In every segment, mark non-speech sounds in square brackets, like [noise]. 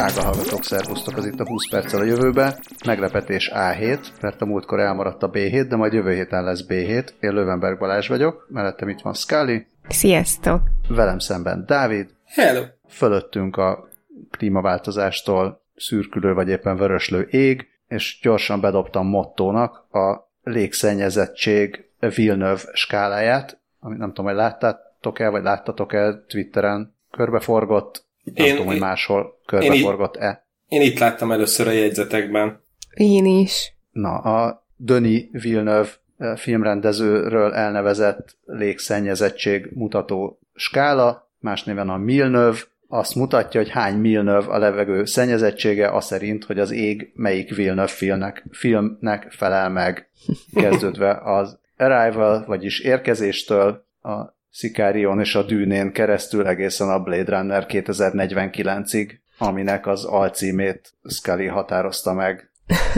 Drága hallgatók, szervusztok, az itt a 20 perccel a jövőbe. Meglepetés A7, mert a múltkor elmaradt a B7, de majd jövő héten lesz B7. Én Lövenberg Balázs vagyok, mellettem itt van Scully. Sziasztok! Velem szemben Dávid. Hello! Fölöttünk a klímaváltozástól szürkülő vagy éppen vöröslő ég, és gyorsan bedobtam mottónak a légszennyezettség Villeneuve skáláját, amit nem tudom, hogy láttátok-e, vagy láttatok-e Twitteren körbeforgott, nem én, tudom, hogy máshol körbeforgott-e. Én itt láttam először a jegyzetekben. Én is. Na, a Denis Villeneuve filmrendezőről elnevezett légszennyezettség mutató skála, más néven a Milnöv, azt mutatja, hogy hány Milnöv a levegő szennyezettsége, az szerint, hogy az ég melyik Villeneuve filmnek, filmnek felel meg, [laughs] kezdődve az Arrival, vagyis érkezéstől a Szikárion és a Dűnén keresztül egészen a Blade Runner 2049-ig, aminek az alcímét Scully határozta meg.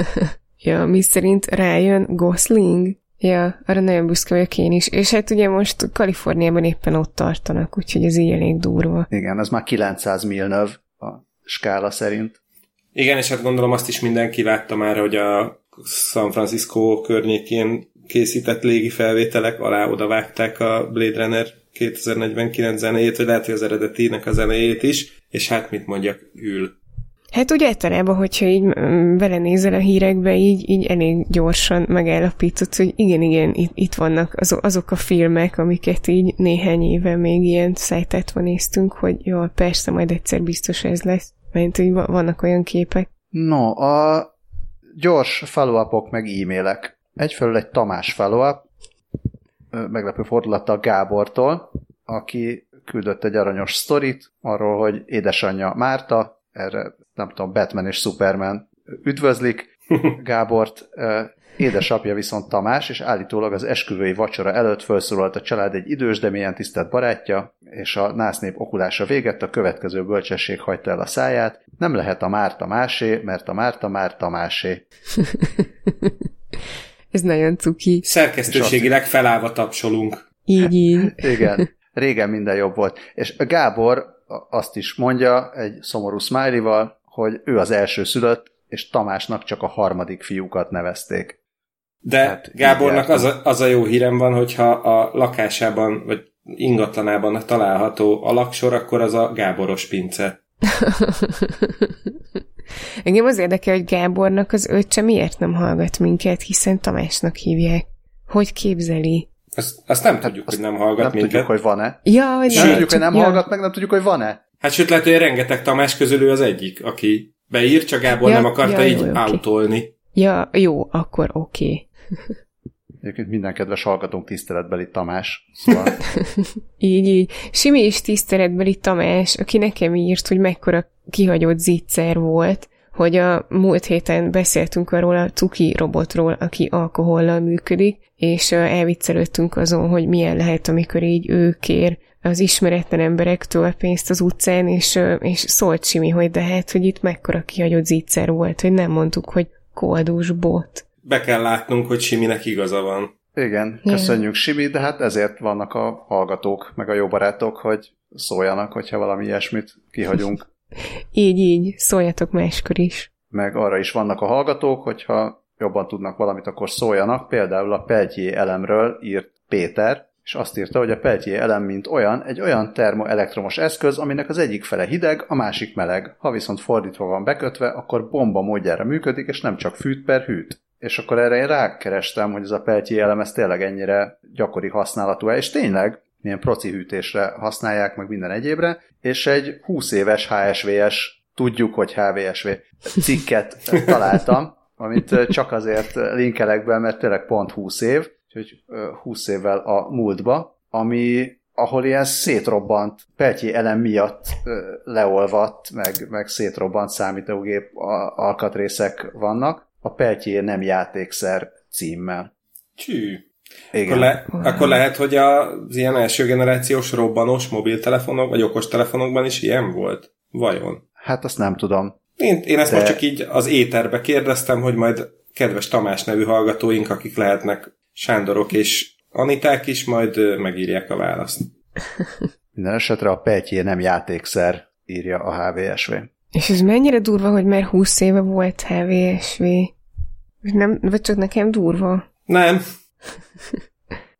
[laughs] ja, mi szerint rájön Gosling? Ja, arra nagyon büszke vagyok én is. És hát ugye most Kaliforniában éppen ott tartanak, úgyhogy ez így elég durva. Igen, ez már 900 milnöv a skála szerint. Igen, és hát gondolom azt is mindenki látta már, hogy a San Francisco környékén készített légi felvételek alá oda vágták a Blade Runner 2049 zenéjét, vagy lehet, hogy az eredetinek a zenéjét is, és hát mit mondjak, ül. Hát úgy általában, hogyha így vele mm, nézel a hírekbe, így, így elég gyorsan megállapított, hogy igen, igen, itt, itt vannak azok, azok a filmek, amiket így néhány éve még ilyen szájtátva néztünk, hogy jó, persze, majd egyszer biztos ez lesz, mert hogy vannak olyan képek. No, a gyors follow meg e-mailek. Egyfelől egy Tamás follow meglepő fordulattal Gábortól, aki küldött egy aranyos sztorit arról, hogy édesanyja Márta, erre nem tudom, Batman és Superman üdvözlik [laughs] Gábort, édesapja viszont Tamás, és állítólag az esküvői vacsora előtt felszólalt a család egy idős, de milyen tisztelt barátja, és a násznép okulása véget a következő bölcsesség hagyta el a száját. Nem lehet a Márta másé, mert a Márta Márta másé. [laughs] Ez nagyon cuki. Szerkesztőségileg felállva tapsolunk. Így, így. [laughs] Igen. Régen minden jobb volt. És Gábor azt is mondja egy szomorú smiley hogy ő az első szülött, és Tamásnak csak a harmadik fiúkat nevezték. De hát, Gábornak az a, az a jó hírem van, hogyha a lakásában, vagy ingatlanában található a laksor, akkor az a Gáboros pince. [laughs] Engem az érdekel, hogy Gábornak az öccse miért nem hallgat minket, hiszen Tamásnak hívják. Hogy képzeli? Azt, azt nem tudjuk, hát, hogy nem hallgat nem minket. tudjuk, hogy van-e. Ja, hogy nem, nem tudjuk, hogy nem ja. hallgat, meg nem tudjuk, hogy van-e. Hát sőt, lehet, hogy rengeteg Tamás közül ő az egyik, aki beír, csak Gábor ja, nem akarta ja, így jó, autolni. Okay. Ja, jó, akkor oké. Okay. Egyébként minden kedves hallgatónk tiszteletbeli Tamás. Szóval... [laughs] így, így. Simi is tiszteletbeli Tamás, aki nekem írt, hogy mekkora kihagyott zicser volt, hogy a múlt héten beszéltünk arról a cuki robotról, aki alkohollal működik, és elviccelődtünk azon, hogy milyen lehet, amikor így ő kér az ismeretlen emberektől pénzt az utcán, és, és szólt Simi, hogy de hát, hogy itt mekkora kihagyott zicser volt, hogy nem mondtuk, hogy koldus bot. Be kell látnunk, hogy Siminek igaza van. Igen, köszönjük Simi, de hát ezért vannak a hallgatók, meg a jó barátok, hogy szóljanak, hogyha valami ilyesmit kihagyunk. [laughs] így, így, szóljatok máskor is. Meg arra is vannak a hallgatók, hogyha jobban tudnak valamit, akkor szóljanak. Például a Peltier elemről írt Péter, és azt írta, hogy a Peltier elem, mint olyan, egy olyan termoelektromos eszköz, aminek az egyik fele hideg, a másik meleg. Ha viszont fordítva van bekötve, akkor bomba módjára működik, és nem csak fűt per hűt. És akkor erre én rákerestem, hogy ez a Peltier elem, ez tényleg ennyire gyakori használatú-e, és tényleg milyen proci hűtésre használják, meg minden egyébre, és egy 20 éves HSVS, tudjuk, hogy HVSV cikket találtam, amit csak azért linkelek be, mert tényleg pont 20 év, úgyhogy 20 évvel a múltba, ami ahol ilyen szétrobbant Peltyi elem miatt leolvadt, meg, meg szétrobbant számítógép alkatrészek vannak, a Peltyi nem játékszer címmel. Csű. Igen. Akkor, le, akkor lehet, hogy az ilyen első generációs robbanós mobiltelefonok, vagy okostelefonokban is ilyen volt? Vajon? Hát azt nem tudom. Én, én ezt De... most csak így az éterbe kérdeztem, hogy majd kedves Tamás nevű hallgatóink, akik lehetnek Sándorok és Aniták is, majd megírják a választ. Minden esetre a Peltjé nem játékszer, írja a HVSV. És ez mennyire durva, hogy már 20 éve volt HVSV? Nem, vagy csak nekem durva? Nem.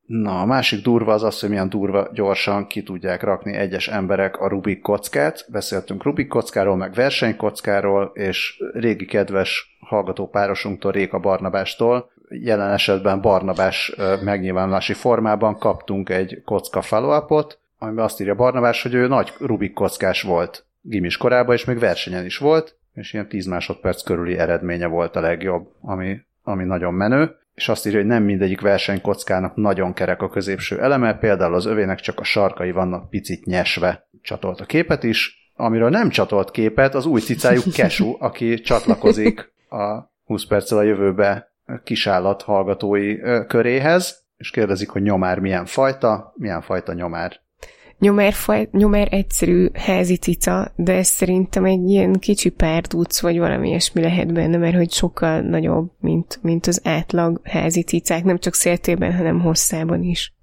Na, a másik durva az az, hogy milyen durva gyorsan ki tudják rakni egyes emberek a Rubik kockát. Beszéltünk Rubik kockáról, meg versenykockáról, és régi kedves hallgatópárosunktól, Réka Barnabástól, jelen esetben Barnabás megnyilvánulási formában kaptunk egy kocka follow amiben azt írja Barnabás, hogy ő nagy Rubik kockás volt gimis korában, és még versenyen is volt, és ilyen 10 másodperc körüli eredménye volt a legjobb, ami, ami nagyon menő és azt írja, hogy nem mindegyik versenykockának nagyon kerek a középső eleme, például az övének csak a sarkai vannak picit nyesve. Csatolt a képet is, amiről nem csatolt képet, az új cicájuk Kesu, aki csatlakozik a 20 perccel a jövőbe kisállat hallgatói köréhez, és kérdezik, hogy nyomár milyen fajta, milyen fajta nyomár. Nyomer, faj, nyomer egyszerű házi cica, de ez szerintem egy ilyen kicsi párduc, vagy valami ilyesmi lehet benne, mert hogy sokkal nagyobb, mint, mint az átlag házi cicák, nem csak széltében, hanem hosszában is.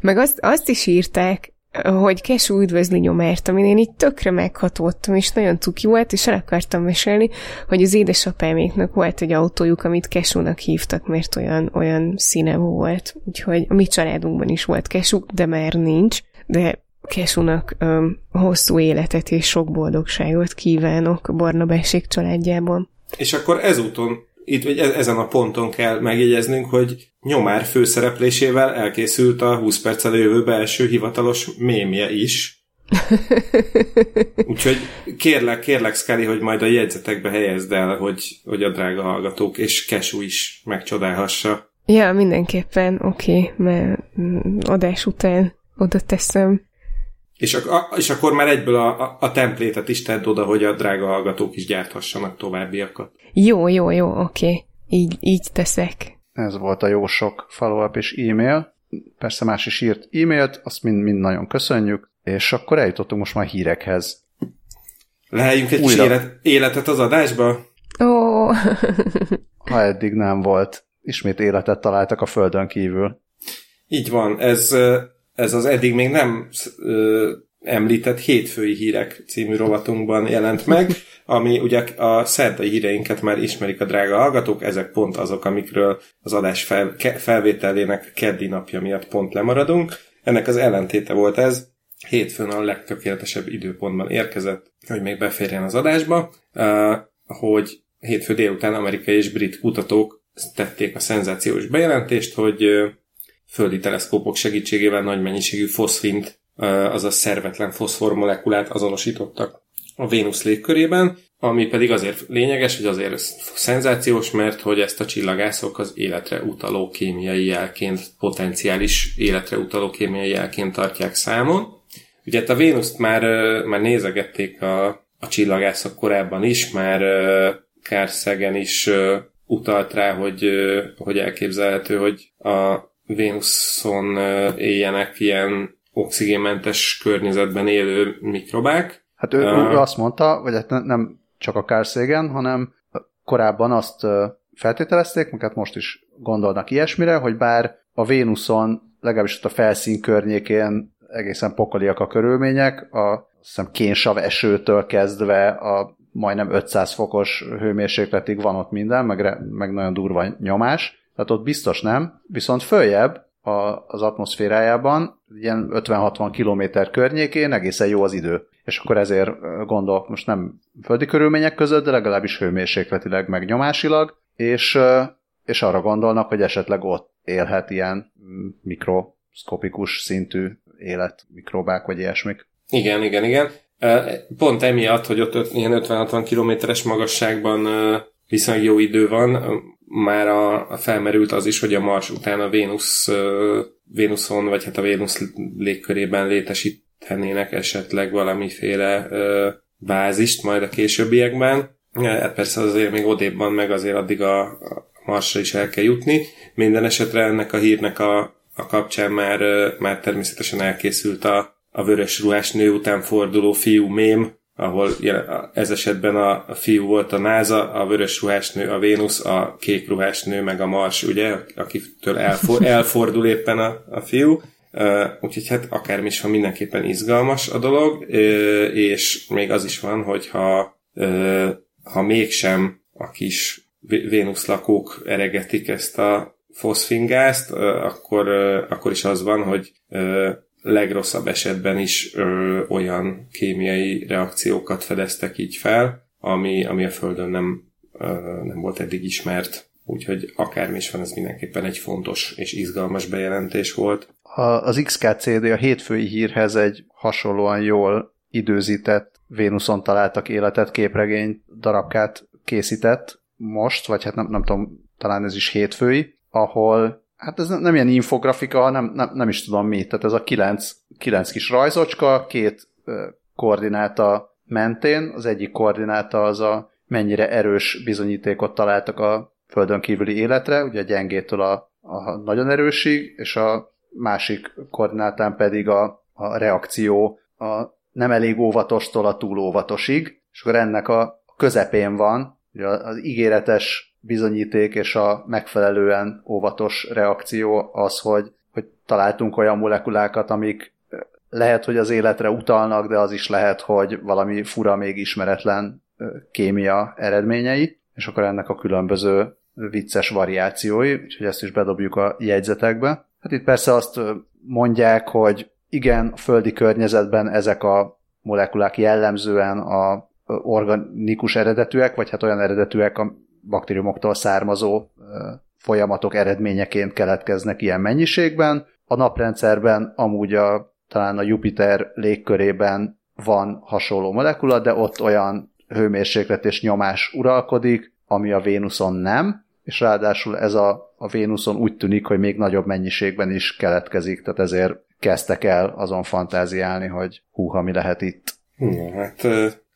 Meg azt, azt is írták, hogy Kesú üdvözli nyomert, amin én itt tökre meghatódtam, és nagyon cuki volt, és el akartam mesélni, hogy az édesapáméknak volt egy autójuk, amit Kesúnak hívtak, mert olyan, olyan színe volt. Úgyhogy a mi családunkban is volt Kesú, de már nincs. De Kesunak um, hosszú életet és sok boldogságot kívánok Barnabásék családjában. És akkor ezúton, itt vagy e- ezen a ponton kell megjegyeznünk, hogy Nyomár főszereplésével elkészült a 20 perccel jövő belső hivatalos mémje is. [laughs] Úgyhogy kérlek, kérlek, Scully, hogy majd a jegyzetekbe helyezd el, hogy, hogy a drága hallgatók és Kesu is megcsodálhassa. Ja, mindenképpen, oké, okay, mert mm, adás után oda teszem. És, a, és akkor már egyből a, a, a templétet is tedd oda, hogy a drága hallgatók is gyárthassanak továbbiakat. Jó, jó, jó, oké. Így, így teszek. Ez volt a jó sok follow-up és e-mail. Persze más is írt e-mailt, azt mind, mind nagyon köszönjük, és akkor eljutottunk most már hírekhez. Leheljünk egy kis élet, életet az adásba? Ó. Oh. ha eddig nem volt. Ismét életet találtak a földön kívül. Így van, ez ez az eddig még nem ö, említett hétfői hírek című rovatunkban jelent meg, [laughs] ami ugye a szerdai híreinket már ismerik a drága hallgatók, ezek pont azok, amikről az adás fel, ke, felvételének keddi napja miatt pont lemaradunk. Ennek az ellentéte volt ez, hétfőn a legtökéletesebb időpontban érkezett, hogy még beférjen az adásba, hogy hétfő délután amerikai és brit kutatók tették a szenzációs bejelentést, hogy földi teleszkópok segítségével nagy mennyiségű foszfint, azaz szervetlen foszformolekulát azonosítottak a Vénusz légkörében, ami pedig azért lényeges, hogy azért szenzációs, mert hogy ezt a csillagászok az életre utaló kémiai jelként, potenciális életre utaló kémiai jelként tartják számon. Ugye hát a Vénuszt már, már nézegették a, a csillagászok korábban is, már Carl is utalt rá, hogy, hogy elképzelhető, hogy a Vénuszon éljenek ilyen oxigénmentes környezetben élő mikrobák. Hát ő, uh, ő azt mondta, vagy hát nem csak a Carl Sagan, hanem korábban azt feltételezték, meg hát most is gondolnak ilyesmire, hogy bár a Vénuszon, legalábbis ott a felszín környékén egészen pokoliak a körülmények, a hiszem kénsav esőtől kezdve a majdnem 500 fokos hőmérsékletig van ott minden, meg, meg nagyon durva nyomás, tehát ott biztos nem, viszont följebb a, az atmoszférájában, ilyen 50-60 km környékén egészen jó az idő. És akkor ezért gondolok most nem földi körülmények között, de legalábbis hőmérsékletileg, meg nyomásilag, és, és arra gondolnak, hogy esetleg ott élhet ilyen mikroszkopikus szintű élet, mikrobák vagy ilyesmik. Igen, igen, igen. Pont emiatt, hogy ott ilyen 50-60 kilométeres magasságban viszonylag jó idő van, már a, a felmerült az is, hogy a Mars után a Vénusz, Vénuszon, vagy hát a Vénusz légkörében létesítenének esetleg valamiféle bázist majd a későbbiekben. Hát persze azért még odébban, meg azért addig a, a Marsra is el kell jutni. Minden esetre ennek a hírnek a, a kapcsán már, már természetesen elkészült a, a vörös ruhás nő után forduló fiú mém, ahol ez esetben a, a fiú volt a NASA, a vörös ruhás nő a Vénusz, a kék ruhás nő meg a Mars, ugye, akitől elfor, [laughs] elfordul éppen a, a fiú. Uh, úgyhogy hát akármi is van, mindenképpen izgalmas a dolog, uh, és még az is van, hogy ha ha mégsem a kis Vénusz lakók eregetik ezt a foszfingázt, akkor, akkor is az van, hogy legrosszabb esetben is ö, olyan kémiai reakciókat fedeztek így fel, ami, ami a Földön nem, ö, nem volt eddig ismert. Úgyhogy akármi is van, ez mindenképpen egy fontos és izgalmas bejelentés volt. A, az XKCD a hétfői hírhez egy hasonlóan jól időzített Vénuszon találtak életet képregény darabkát készített most, vagy hát nem, nem tudom, talán ez is hétfői, ahol hát ez nem ilyen infografika, hanem nem, nem is tudom mi. Tehát ez a kilenc, kilenc kis rajzocska, két koordináta mentén, az egyik koordináta az a mennyire erős bizonyítékot találtak a földön kívüli életre, ugye a gyengétől a, a nagyon erősig, és a másik koordinátán pedig a, a reakció a nem elég óvatostól a túl óvatosig, és akkor ennek a közepén van, ugye az ígéretes bizonyíték és a megfelelően óvatos reakció az, hogy, hogy találtunk olyan molekulákat, amik lehet, hogy az életre utalnak, de az is lehet, hogy valami fura, még ismeretlen kémia eredményei, és akkor ennek a különböző vicces variációi, úgyhogy ezt is bedobjuk a jegyzetekbe. Hát itt persze azt mondják, hogy igen, a földi környezetben ezek a molekulák jellemzően a organikus eredetűek, vagy hát olyan eredetűek, baktériumoktól származó folyamatok eredményeként keletkeznek ilyen mennyiségben. A naprendszerben amúgy a, talán a Jupiter légkörében van hasonló molekula, de ott olyan hőmérséklet és nyomás uralkodik, ami a Vénuszon nem, és ráadásul ez a, a Vénuszon úgy tűnik, hogy még nagyobb mennyiségben is keletkezik, tehát ezért kezdtek el azon fantáziálni, hogy húha, mi lehet itt. Ja, hát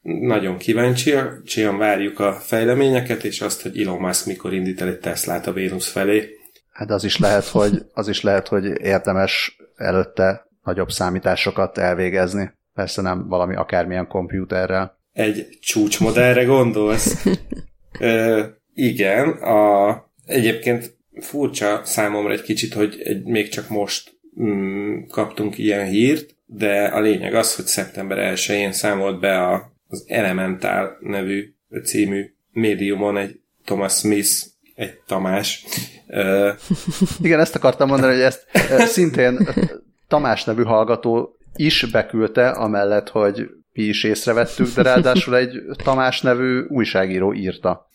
nagyon kíváncsian várjuk a fejleményeket, és azt, hogy Elon Musk mikor indít el egy Teslát a Vénusz felé. Hát az is lehet, hogy, az is lehet, hogy érdemes előtte nagyobb számításokat elvégezni. Persze nem valami akármilyen kompjúterrel. Egy csúcsmodellre gondolsz? [laughs] Ö, igen, a, egyébként furcsa számomra egy kicsit, hogy egy, még csak most mm, kaptunk ilyen hírt, de a lényeg az, hogy szeptember 1-én számolt be a az Elemental nevű című médiumon egy Thomas Smith, egy Tamás. Igen, ezt akartam mondani, hogy ezt szintén Tamás nevű hallgató is beküldte, amellett, hogy mi is észrevettük, de ráadásul egy Tamás nevű újságíró írta.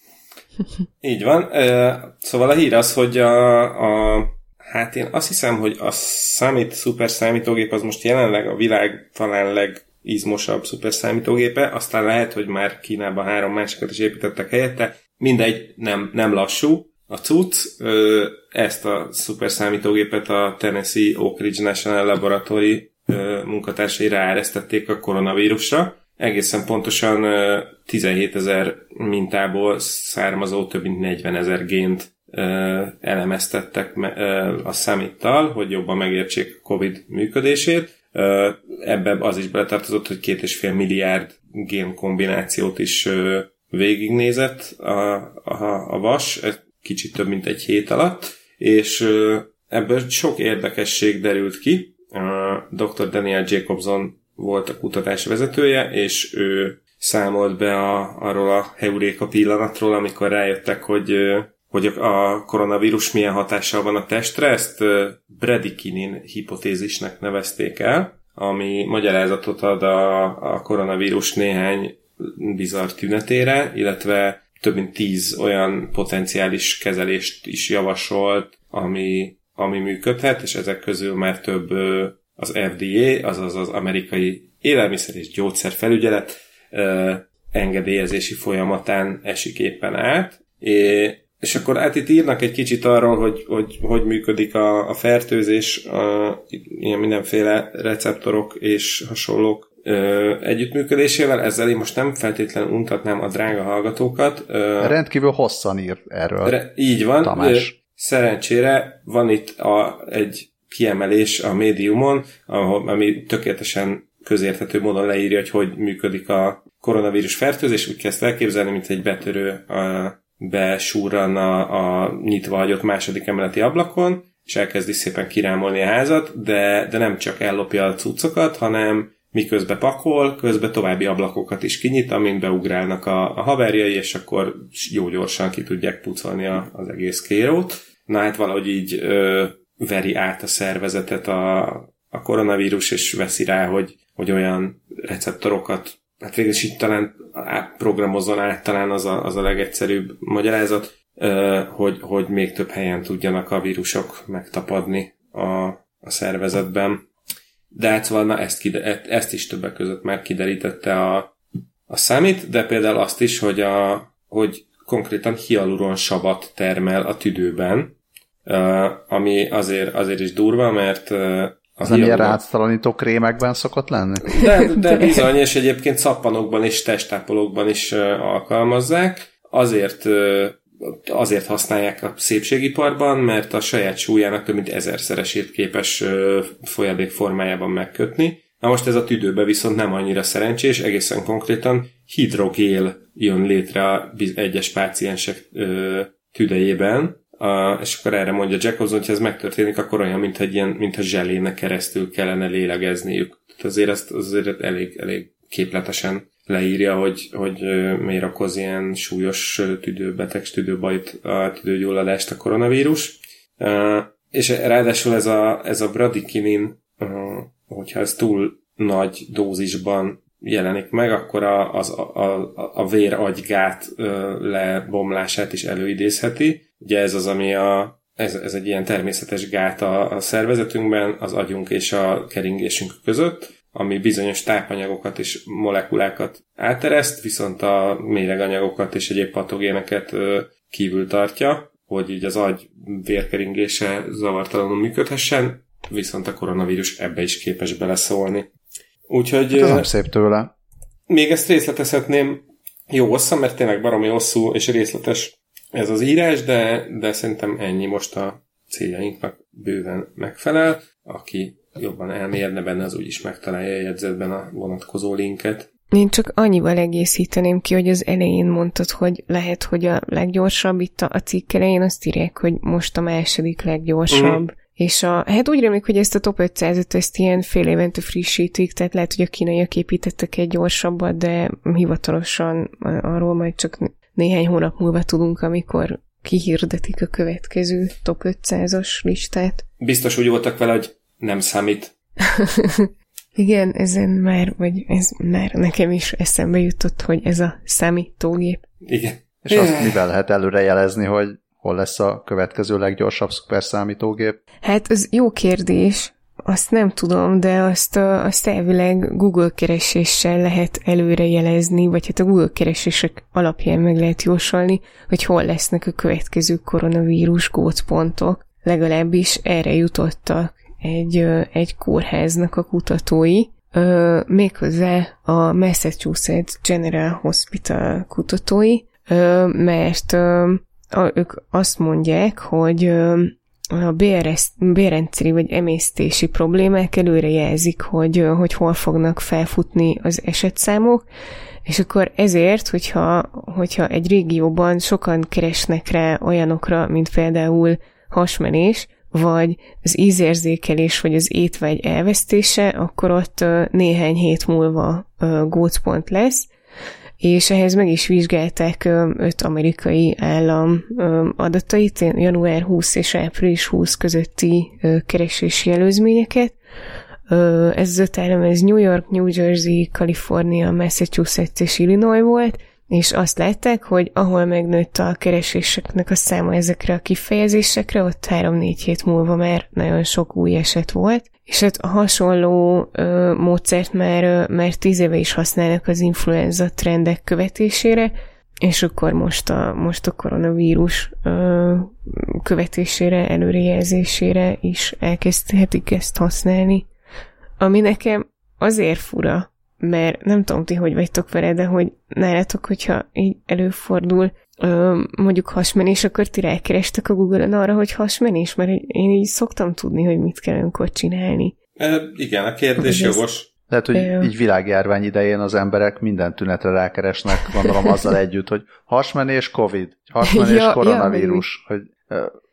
Így van. Szóval a hír az, hogy a, a hát én azt hiszem, hogy a számít szuper számítógép az most jelenleg a világ talán leg izmosabb szuperszámítógépe, aztán lehet, hogy már Kínában három másikat is építettek helyette, mindegy, nem, nem lassú a cucc, ezt a szuperszámítógépet a Tennessee Oak Ridge National Laboratory munkatársai ráeresztették a koronavírusra, egészen pontosan 17 ezer mintából származó több mint 40 ezer gént elemeztettek a számíttal, hogy jobban megértsék a COVID működését, Ebben az is beletartozott, hogy két és fél milliárd gén kombinációt is végignézett a, a, a vas, kicsit több mint egy hét alatt, és ebből sok érdekesség derült ki. Dr. Daniel Jacobson volt a kutatás vezetője, és ő számolt be a, arról a heuréka pillanatról, amikor rájöttek, hogy hogy a koronavírus milyen hatással van a testre, ezt bradykinin hipotézisnek nevezték el, ami magyarázatot ad a, a koronavírus néhány bizarr tünetére, illetve több mint tíz olyan potenciális kezelést is javasolt, ami, ami működhet, és ezek közül már több az FDA, azaz az amerikai élelmiszer és gyógyszer felügyelet engedélyezési folyamatán esik éppen át, és akkor hát itt írnak egy kicsit arról, hogy hogy, hogy működik a, a fertőzés, a, ilyen mindenféle receptorok és hasonlók ö, együttműködésével. Ezzel én most nem feltétlenül untatnám a drága hallgatókat. Ö, Rendkívül hosszan ír erről. Re, így van. Tamás. Ö, szerencsére van itt a, egy kiemelés a médiumon, ahol, ami tökéletesen közérthető módon leírja, hogy hogy működik a koronavírus fertőzés. Úgy kezd elképzelni, mint egy betörő a, besúrran a, a nyitva hagyott második emeleti ablakon, és elkezdi szépen kirámolni a házat, de, de nem csak ellopja a cuccokat, hanem miközben pakol, közben további ablakokat is kinyit, amint beugrálnak a, a haverjai, és akkor jó gyorsan ki tudják pucolni a, az egész kérót. Na hát valahogy így ö, veri át a szervezetet a, a koronavírus, és veszi rá, hogy, hogy olyan receptorokat, hát végül is így talán programozzon át, talán az a, az a legegyszerűbb magyarázat, hogy, hogy még több helyen tudjanak a vírusok megtapadni a, a szervezetben. De hát szóval na, ezt, kide, e, ezt is többek között már kiderítette a, a számít, de például azt is, hogy, a, hogy konkrétan hialuron savat termel a tüdőben, ami azért, azért is durva, mert az nem ilyen ráctalanító krémekben szokott lenni? De, de bizony, és egyébként szappanokban és testápolókban is alkalmazzák. Azért azért használják a szépségiparban, mert a saját súlyának több mint ezerszeresét képes folyadék formájában megkötni. Na most ez a tüdőbe viszont nem annyira szerencsés, egészen konkrétan hidrogél jön létre a egyes páciensek tüdejében, a, és akkor erre mondja Jacobson, hogy ez megtörténik, akkor olyan, mint egy ilyen, mintha zselének keresztül kellene lélegezniük. Tehát azért ezt azért elég, elég képletesen leírja, hogy, hogy miért okoz ilyen súlyos tüdőbeteg, tüdőbajt, a tüdőgyulladást a koronavírus. És ráadásul ez a, ez a bradikinin, hogyha ez túl nagy dózisban jelenik meg, akkor a, az, a, a, a véragygát lebomlását is előidézheti. Ugye ez az, ami a, ez, ez egy ilyen természetes gát a, a szervezetünkben, az agyunk és a keringésünk között, ami bizonyos tápanyagokat és molekulákat átereszt, viszont a méreganyagokat és egyéb patogéneket kívül tartja, hogy így az agy vérkeringése zavartalanul működhessen, viszont a koronavírus ebbe is képes beleszólni. Úgyhogy... Hát ez nem szép tőle. Még ezt részletezhetném jó hosszan, mert tényleg baromi hosszú és részletes ez az írás, de, de szerintem ennyi most a céljainknak bőven megfelel. Aki jobban elmérne benne, az úgyis megtalálja a jegyzetben a vonatkozó linket. Én csak annyival egészíteném ki, hogy az elején mondtad, hogy lehet, hogy a leggyorsabb itt a cikk elején azt írják, hogy most a második leggyorsabb. Mm. És a, hát úgy remélik, hogy ezt a top 500-et ezt ilyen fél évente frissítik, tehát lehet, hogy a kínaiak építettek egy gyorsabbat, de hivatalosan arról majd csak néhány hónap múlva tudunk, amikor kihirdetik a következő top 500-as listát. Biztos úgy voltak vele, hogy nem számít. [laughs] Igen, ezen már, vagy ez már nekem is eszembe jutott, hogy ez a számítógép. Igen. És azt mivel lehet előrejelezni, hogy hol lesz a következő leggyorsabb szuperszámítógép? Hát az jó kérdés, azt nem tudom, de azt, a, azt elvileg Google kereséssel lehet előrejelezni, vagy hát a Google keresések alapján meg lehet jósolni, hogy hol lesznek a következő koronavírus gócpontok. Legalábbis erre jutottak egy, egy kórháznak a kutatói, méghozzá a Massachusetts General Hospital kutatói, mert ők azt mondják, hogy a bérrendszeri vagy emésztési problémák előre jelzik, hogy, hogy hol fognak felfutni az esetszámok, és akkor ezért, hogyha, hogyha egy régióban sokan keresnek rá olyanokra, mint például hasmenés, vagy az ízérzékelés, vagy az étvágy elvesztése, akkor ott néhány hét múlva gócpont lesz, és ehhez meg is vizsgálták öt amerikai állam adatait, január 20 és április 20 közötti keresési előzményeket. Ez az öt állam, ez New York, New Jersey, Kalifornia, Massachusetts és Illinois volt, és azt látták, hogy ahol megnőtt a kereséseknek a száma ezekre a kifejezésekre, ott 3-4 hét múlva már nagyon sok új eset volt, és hát a hasonló ö, módszert már, ö, már tíz éve is használnak az influenza trendek követésére, és akkor most a, most a koronavírus ö, követésére, előrejelzésére is elkezdhetik ezt használni. Ami nekem azért fura, mert nem tudom ti, hogy vagytok vele, de hogy nálatok, hogyha így előfordul ö, mondjuk hasmenés, akkor ti rákerestek a Google-on arra, hogy hasmenés, mert én így szoktam tudni, hogy mit kell önkor csinálni. E, igen, a kérdés ez... jogos. Lehet, hogy Ö... így világjárvány idején az emberek minden tünetre rákeresnek, gondolom azzal együtt, hogy hasmenés, covid, hasmenés, [laughs] ja, koronavírus, ja, hogy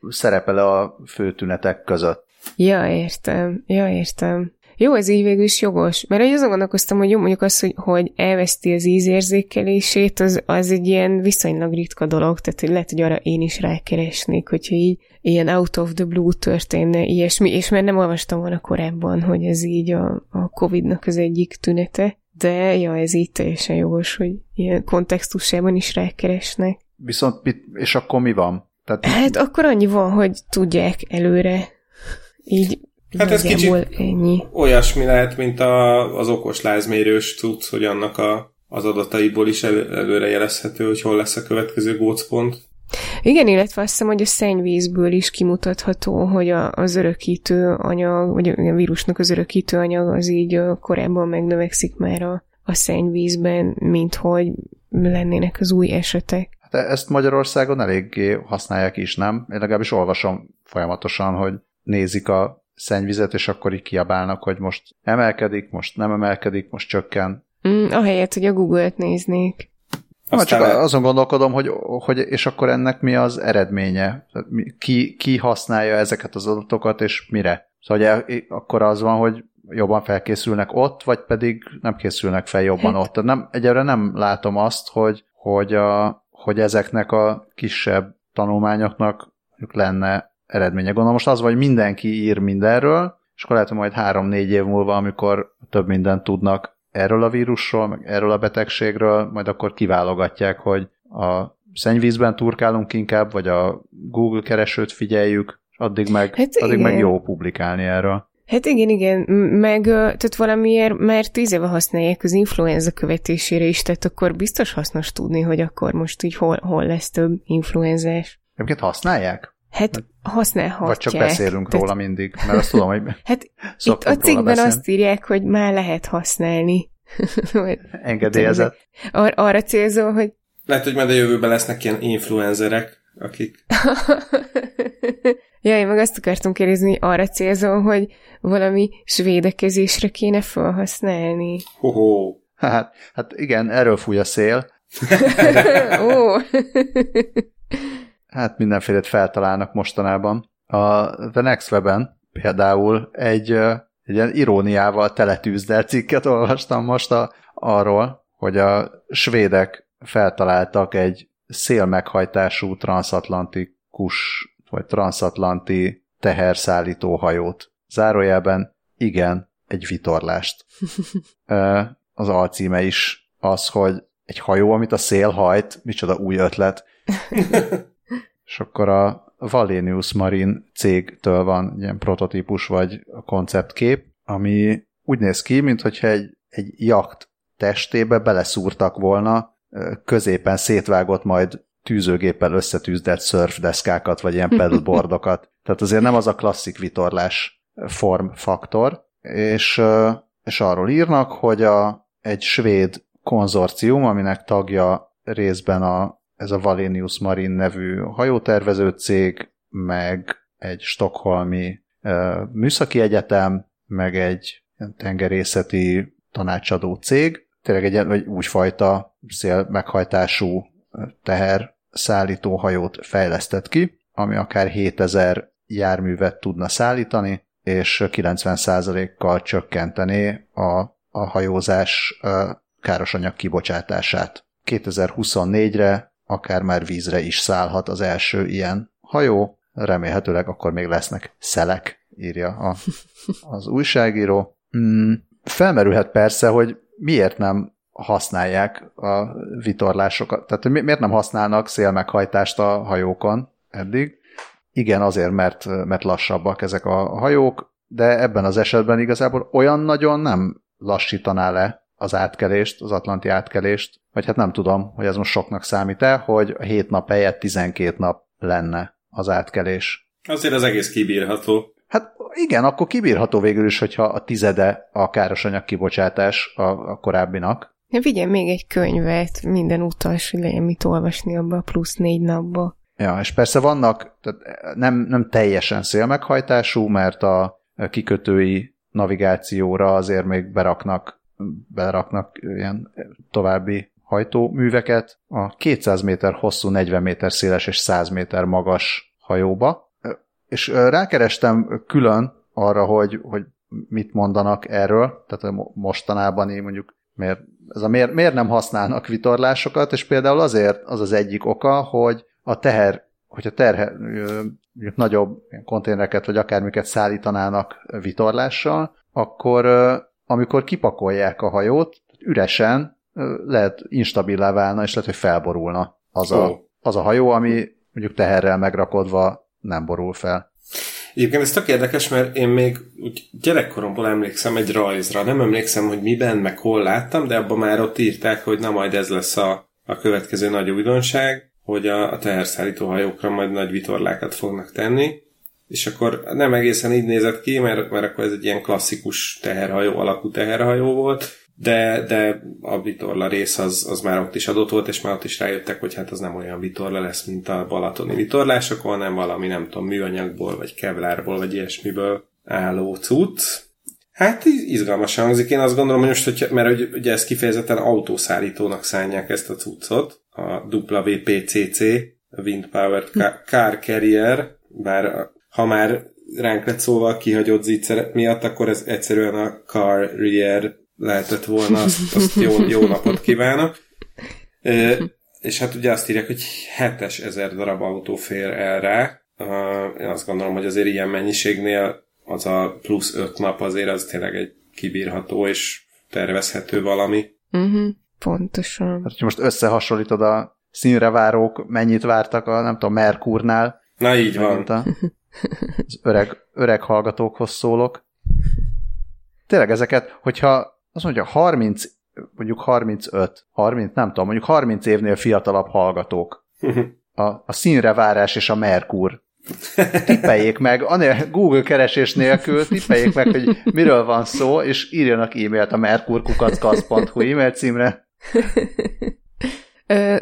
szerepel a fő tünetek között. Ja, értem, ja, értem. Jó, ez így végül is jogos. Mert én azon gondolkoztam, hogy jó, mondjuk az, hogy, hogy elveszti az ízérzékelését, az, az egy ilyen viszonylag ritka dolog, tehát hogy lehet, hogy arra én is rákeresnék, hogyha így ilyen out of the blue történne ilyesmi, és mert nem olvastam volna korábban, hogy ez így a, a Covid-nak az egyik tünete, de ja, ez így teljesen jogos, hogy ilyen kontextusában is rákeresnek. Viszont, mit, és akkor mi van? Tehát hát akkor annyi van, hogy tudják előre. Így Hát ez kicsit ennyi. olyasmi lehet, mint a, az okos lázmérős tudsz, hogy annak a, az adataiból is el, előre jelezhető, hogy hol lesz a következő gócpont. Igen, illetve azt hiszem, hogy a szennyvízből is kimutatható, hogy a, az örökítő anyag, vagy a vírusnak az örökítő anyag az így korábban megnövekszik már a, a szennyvízben, mint hogy lennének az új esetek. Hát ezt Magyarországon eléggé használják is, nem? Én legalábbis olvasom folyamatosan, hogy nézik a szennyvizet, és akkor így kiabálnak, hogy most emelkedik, most nem emelkedik, most csökken. Mm, ahelyett, hogy a Google-t néznék. Na, csak azon gondolkodom, hogy, hogy és akkor ennek mi az eredménye? Ki, ki használja ezeket az adatokat, és mire? Szóval ugye, akkor az van, hogy jobban felkészülnek ott, vagy pedig nem készülnek fel jobban hát. ott. Nem, egyelőre nem látom azt, hogy, hogy, a, hogy ezeknek a kisebb tanulmányoknak lenne eredménye. Gondolom most az, hogy mindenki ír mindenről, és akkor lehet, hogy majd három-négy év múlva, amikor több mindent tudnak erről a vírusról, meg erről a betegségről, majd akkor kiválogatják, hogy a szennyvízben turkálunk inkább, vagy a Google keresőt figyeljük, és addig meg, hát addig meg jó publikálni erről. Hát igen, igen, meg tehát valamiért már tíz éve használják az influenza követésére is, tehát akkor biztos hasznos tudni, hogy akkor most így hol, hol lesz több influenzás. Egyébként használják? Hát használhatják. Vagy csak beszélünk Tehát... róla mindig, mert azt tudom, hogy [laughs] Hát [laughs] itt a cikkben azt írják, hogy már lehet használni. [laughs] Engedélyezett. Ar- arra célzó, hogy... Lehet, hogy majd a jövőben lesznek ilyen influencerek, akik... ja, én meg azt akartam kérdezni, arra célzó, hogy valami svédekezésre kéne felhasználni. Ho-ho. Hát, hát igen, erről fúj a szél. Ó. hát mindenféle feltalálnak mostanában. A The Next Web-en például egy, egy ilyen iróniával teletűzdelt cikket olvastam most a, arról, hogy a svédek feltaláltak egy szélmeghajtású transatlantikus vagy transatlanti teherszállító hajót. Zárójelben igen, egy vitorlást. [laughs] Az alcíme is az, hogy egy hajó, amit a szél hajt, micsoda új ötlet. [laughs] és akkor a Valenius Marine cégtől van ilyen prototípus vagy konceptkép, ami úgy néz ki, mintha egy, egy jakt testébe beleszúrtak volna középen szétvágott majd tűzőgéppel összetűzdett surfdeszkákat, vagy ilyen pedalboardokat. [laughs] Tehát azért nem az a klasszik vitorlás formfaktor, és, és arról írnak, hogy a, egy svéd konzorcium, aminek tagja részben a ez a Valenius Marine nevű hajótervező cég, meg egy stokholmi műszaki egyetem, meg egy tengerészeti tanácsadó cég, tényleg egy vagy úgyfajta szél meghajtású teher szállító hajót fejlesztett ki, ami akár 7000 járművet tudna szállítani, és 90%-kal csökkenteni a, a hajózás károsanyag kibocsátását. 2024-re akár már vízre is szállhat az első ilyen hajó, remélhetőleg akkor még lesznek szelek, írja a, az újságíró. Mm, felmerülhet persze, hogy miért nem használják a vitorlásokat, tehát hogy miért nem használnak szélmeghajtást a hajókon eddig. Igen, azért, mert, mert lassabbak ezek a hajók, de ebben az esetben igazából olyan nagyon nem lassítaná le az átkelést, az atlanti átkelést, vagy hát nem tudom, hogy ez most soknak számít-e, hogy a 7 nap helyett 12 nap lenne az átkelés. Azért az egész kibírható. Hát igen, akkor kibírható végül is, hogyha a tizede a károsanyag kibocsátás a, a korábbinak. Ja, vigyen még egy könyvet, minden utas, hogy legyen mit olvasni abba a plusz négy napba. Ja, és persze vannak, tehát nem, nem teljesen szélmeghajtású, mert a kikötői navigációra azért még beraknak beraknak ilyen további hajtóműveket. A 200 méter hosszú, 40 méter széles és 100 méter magas hajóba, és rákerestem külön arra, hogy, hogy mit mondanak erről, tehát mostanában én mondjuk miért, ez a miért, miért nem használnak vitorlásokat, és például azért az az egyik oka, hogy a teher, hogyha terhe, nagyobb konténereket vagy akármiket szállítanának vitorlással, akkor amikor kipakolják a hajót, üresen lehet instabilá válna, és lehet, hogy felborulna az, a, oh. az a hajó, ami mondjuk teherrel megrakodva nem borul fel. Egyébként ez tök érdekes, mert én még úgy gyerekkoromból emlékszem egy rajzra. Nem emlékszem, hogy miben, meg hol láttam, de abban már ott írták, hogy na majd ez lesz a, a következő nagy újdonság, hogy a, a teherszállító hajókra majd nagy vitorlákat fognak tenni. És akkor nem egészen így nézett ki, mert, mert akkor ez egy ilyen klasszikus teherhajó, alakú teherhajó volt, de, de a vitorla rész az, az már ott is adott volt, és már ott is rájöttek, hogy hát az nem olyan vitorla lesz, mint a balatoni vitorlások, hanem valami nem tudom, műanyagból, vagy kevlárból, vagy ilyesmiből álló cucc. Hát izgalmas hangzik. Én azt gondolom, hogy most, hogy, mert ugye ezt kifejezetten autószállítónak szánják ezt a cuccot, a WPCC, Wind Power Car Carrier, bár ha már ránk lett szóval kihagyott zicser miatt, akkor ez egyszerűen a Carrier lehetett volna, azt, azt jó, jó napot kívánok. E, és hát ugye azt írják, hogy 7 ezer darab autó fér el rá. Én azt gondolom, hogy azért ilyen mennyiségnél az a plusz 5 nap azért az tényleg egy kibírható és tervezhető valami. Uh-huh, pontosan. Hát, hogyha most összehasonlítod a színrevárók, mennyit vártak a, nem tudom, Merkurnál. Na így van. A, az öreg, öreg hallgatókhoz szólok. Tényleg ezeket, hogyha azt mondja, 30, mondjuk 35, 30, nem tudom, mondjuk 30 évnél fiatalabb hallgatók. A, a színre várás és a Merkur. Tippeljék meg, anél Google keresés nélkül tippeljék meg, hogy miről van szó, és írjanak e-mailt a merkurkukackasz.hu e-mail címre.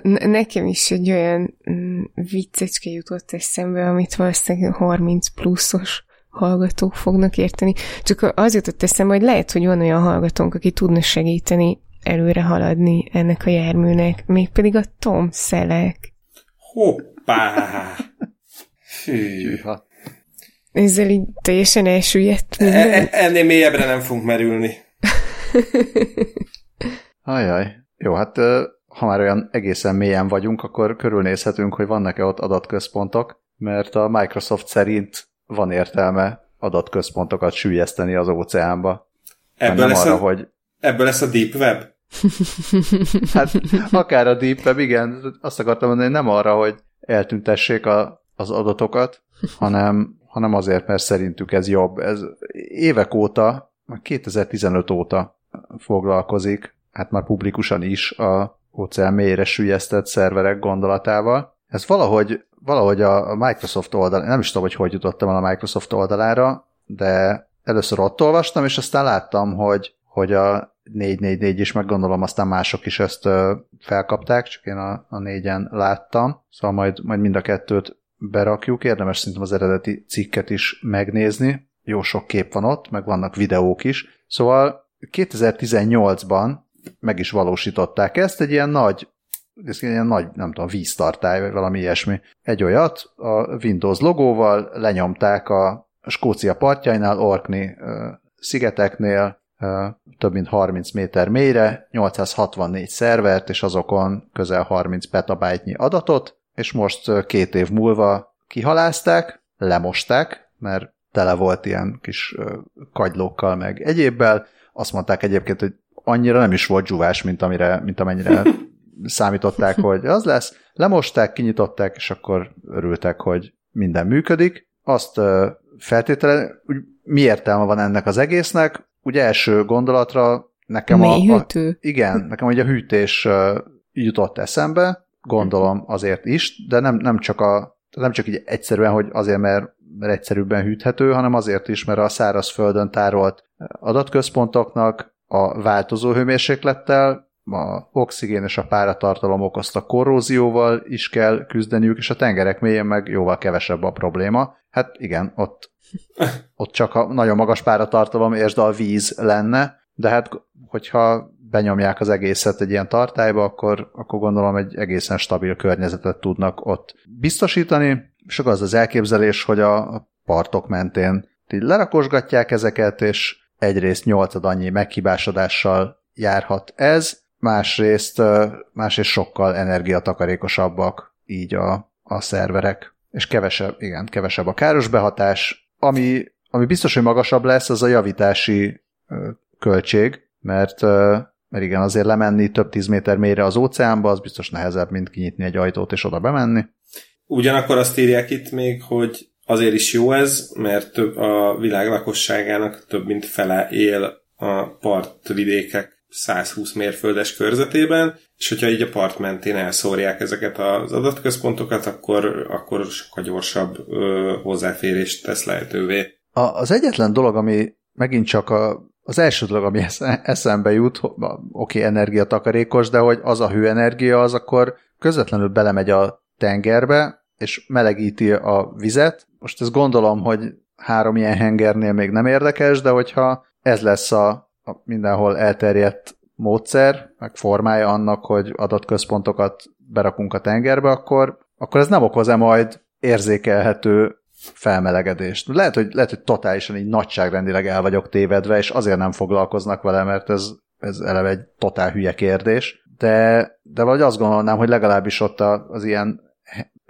Nekem is egy olyan mm, viccecske jutott eszembe, amit valószínűleg 30 pluszos hallgatók fognak érteni. Csak az jutott eszembe, hogy lehet, hogy van olyan hallgatónk, aki tudna segíteni előre haladni ennek a járműnek, mégpedig a Tom Szelek. Hoppá! [laughs] Fű. Ezzel így teljesen elsüllyedt minden. E- e- ennél mélyebbre nem fogunk merülni. [laughs] Ajaj. Jó, hát ha már olyan egészen mélyen vagyunk, akkor körülnézhetünk, hogy vannak-e ott adatközpontok, mert a Microsoft szerint van értelme adatközpontokat sűjeszteni az óceánba. Ebből nem lesz, arra, a, hogy... ebből lesz a Deep Web? [laughs] hát akár a Deep Web, igen, azt akartam mondani, nem arra, hogy eltüntessék a, az adatokat, hanem, hanem azért, mert szerintük ez jobb. Ez évek óta, 2015 óta foglalkozik, hát már publikusan is a óceán mélyre sűjesztett szerverek gondolatával. Ez valahogy valahogy a Microsoft oldal, nem is tudom, hogy hogy jutottam el a Microsoft oldalára, de először ott olvastam, és aztán láttam, hogy, hogy a 444 is, meg gondolom aztán mások is ezt felkapták, csak én a, a négyen láttam, szóval majd, majd mind a kettőt berakjuk, érdemes szerintem az eredeti cikket is megnézni, jó sok kép van ott, meg vannak videók is, szóval 2018-ban meg is valósították ezt, egy ilyen nagy ez ilyen nagy, nem tudom, víztartály, vagy valami ilyesmi. Egy olyat a Windows logóval lenyomták a Skócia partjainál, Orkney szigeteknél, több mint 30 méter mélyre, 864 szervert, és azokon közel 30 petabájtnyi adatot, és most két év múlva kihalázták, lemosták, mert tele volt ilyen kis kagylókkal, meg egyébbel. Azt mondták egyébként, hogy annyira nem is volt dzsúvás, mint, amire, mint amennyire [laughs] számították, hogy az lesz, lemosták, kinyitották, és akkor örültek, hogy minden működik. Azt feltétele, hogy mi értelme van ennek az egésznek? Ugye első gondolatra nekem a, a... Igen, nekem ugye a hűtés jutott eszembe, gondolom azért is, de nem, nem csak a nem csak így egyszerűen, hogy azért, mert, mert egyszerűbben hűthető, hanem azért is, mert a szárazföldön tárolt adatközpontoknak a változó hőmérséklettel a oxigén és a páratartalom okozta korrózióval is kell küzdeniük, és a tengerek mélyen meg jóval kevesebb a probléma. Hát igen, ott, [laughs] ott csak a nagyon magas páratartalom és a víz lenne, de hát hogyha benyomják az egészet egy ilyen tartályba, akkor, akkor gondolom egy egészen stabil környezetet tudnak ott biztosítani, és az az elképzelés, hogy a partok mentén így lerakosgatják ezeket, és egyrészt nyolcad annyi meghibásodással járhat ez, másrészt, másrészt sokkal energiatakarékosabbak így a, a szerverek, és kevesebb, igen, kevesebb a káros behatás, ami, ami biztos, hogy magasabb lesz, az a javítási költség, mert, mert igen, azért lemenni több tíz méter mélyre az óceánba, az biztos nehezebb, mint kinyitni egy ajtót és oda bemenni. Ugyanakkor azt írják itt még, hogy azért is jó ez, mert több a világ lakosságának több mint fele él a partvidékek 120 mérföldes körzetében, és hogyha így a part mentén elszórják ezeket az adatközpontokat, akkor, akkor sokkal gyorsabb ö, hozzáférést tesz lehetővé. A, az egyetlen dolog, ami megint csak a, az első dolog, ami eszembe jut, oké, okay, energiatakarékos, de hogy az a hőenergia, az akkor közvetlenül belemegy a tengerbe, és melegíti a vizet. Most ezt gondolom, hogy három ilyen hengernél még nem érdekes, de hogyha ez lesz a, a mindenhol elterjedt módszer, meg formája annak, hogy adott központokat berakunk a tengerbe, akkor, akkor ez nem okoz-e majd érzékelhető felmelegedést. Lehet hogy, lehet, hogy totálisan így nagyságrendileg el vagyok tévedve, és azért nem foglalkoznak vele, mert ez, ez eleve egy totál hülye kérdés, de, de vagy azt gondolnám, hogy legalábbis ott az ilyen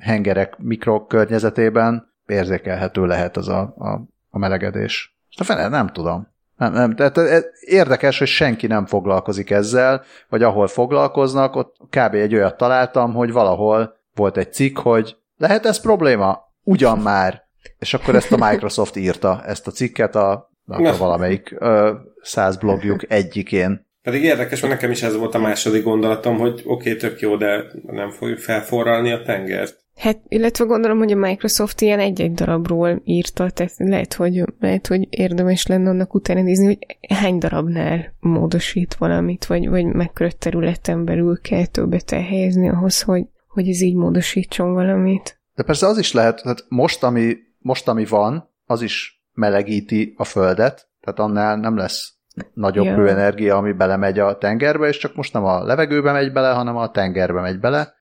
hengerek mikrokörnyezetében érzékelhető lehet az a, a, a melegedés. És a fene, nem tudom. Nem, nem. Tehát érdekes, hogy senki nem foglalkozik ezzel, vagy ahol foglalkoznak, ott kb. egy olyat találtam, hogy valahol volt egy cikk, hogy lehet ez probléma? Ugyan már. És akkor ezt a Microsoft írta, ezt a cikket a, a valamelyik ö, száz blogjuk egyikén. Pedig érdekes, mert nekem is ez volt a második gondolatom, hogy oké, okay, tök jó, de nem fogjuk felforralni a tengert. Hát, illetve gondolom, hogy a Microsoft ilyen egy-egy darabról írta, tehát lehet, hogy, lehet, hogy érdemes lenne annak utána nézni, hogy hány darabnál módosít valamit, vagy, vagy mekkora területen belül kell többet elhelyezni ahhoz, hogy, hogy ez így módosítson valamit. De persze az is lehet, tehát most ami, most, ami van, az is melegíti a földet, tehát annál nem lesz nagyobb ja. hőenergia, ami belemegy a tengerbe, és csak most nem a levegőbe megy bele, hanem a tengerbe megy bele.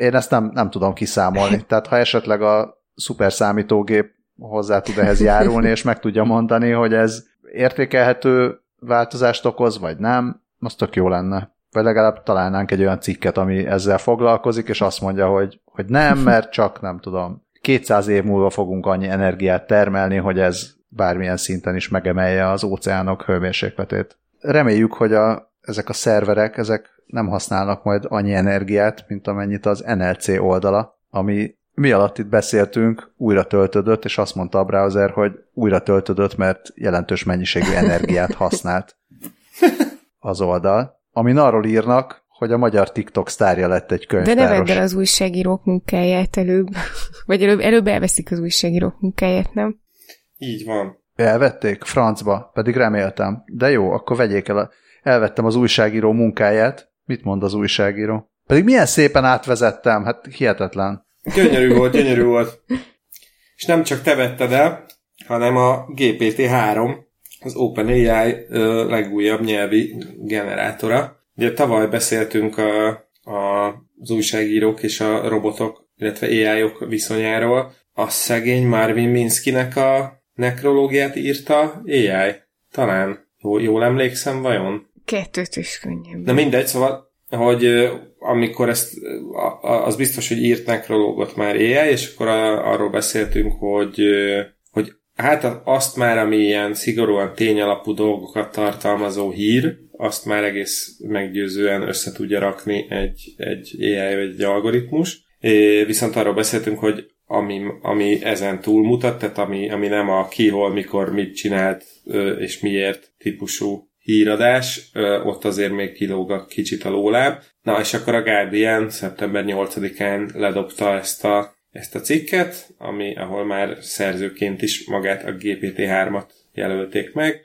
Én ezt nem, nem tudom kiszámolni. [laughs] Tehát ha esetleg a szuper számítógép hozzá tud ehhez járulni, és meg tudja mondani, hogy ez értékelhető változást okoz, vagy nem, az tök jó lenne. Vagy legalább találnánk egy olyan cikket, ami ezzel foglalkozik, és azt mondja, hogy, hogy nem, mert csak nem tudom, 200 év múlva fogunk annyi energiát termelni, hogy ez bármilyen szinten is megemelje az óceánok hőmérsékletét. Reméljük, hogy a, ezek a szerverek, ezek nem használnak majd annyi energiát, mint amennyit az NLC oldala, ami mi alatt itt beszéltünk, újra töltödött, és azt mondta a browser, hogy újra töltödött, mert jelentős mennyiségű energiát használt az oldal. Amin arról írnak, hogy a magyar TikTok sztárja lett egy könyvtáros. De ne vedd el az újságírók munkáját előbb, vagy előbb, előbb elveszik az újságírók munkáját, nem? Így van. Elvették? Francba, pedig reméltem. De jó, akkor vegyék el. A... Elvettem az újságíró munkáját. Mit mond az újságíró? Pedig milyen szépen átvezettem, hát hihetetlen. Gyönyörű volt, gyönyörű volt. És nem csak te vetted el, hanem a GPT-3, az OpenAI legújabb nyelvi generátora. Ugye tavaly beszéltünk a, a, az újságírók és a robotok, illetve AI-ok viszonyáról. A szegény Marvin Minskynek a nekrológiát írta AI. Talán. Jól, jól emlékszem, vajon? Kettőt is könnyebb. Na mindegy, szóval, hogy amikor ezt, az biztos, hogy írt nekrológot már AI, és akkor arról beszéltünk, hogy, hogy hát azt már, ami ilyen szigorúan tényalapú dolgokat tartalmazó hír, azt már egész meggyőzően össze tudja rakni egy, egy AI vagy egy algoritmus. É, viszont arról beszéltünk, hogy ami, ami ezen túlmutat, tehát ami, ami nem a ki, hol, mikor, mit csinált és miért típusú híradás, ott azért még kilóg a kicsit a lóláb. Na, és akkor a Guardian szeptember 8-án ledobta ezt a, ezt a cikket, ami, ahol már szerzőként is magát a GPT-3-at jelölték meg.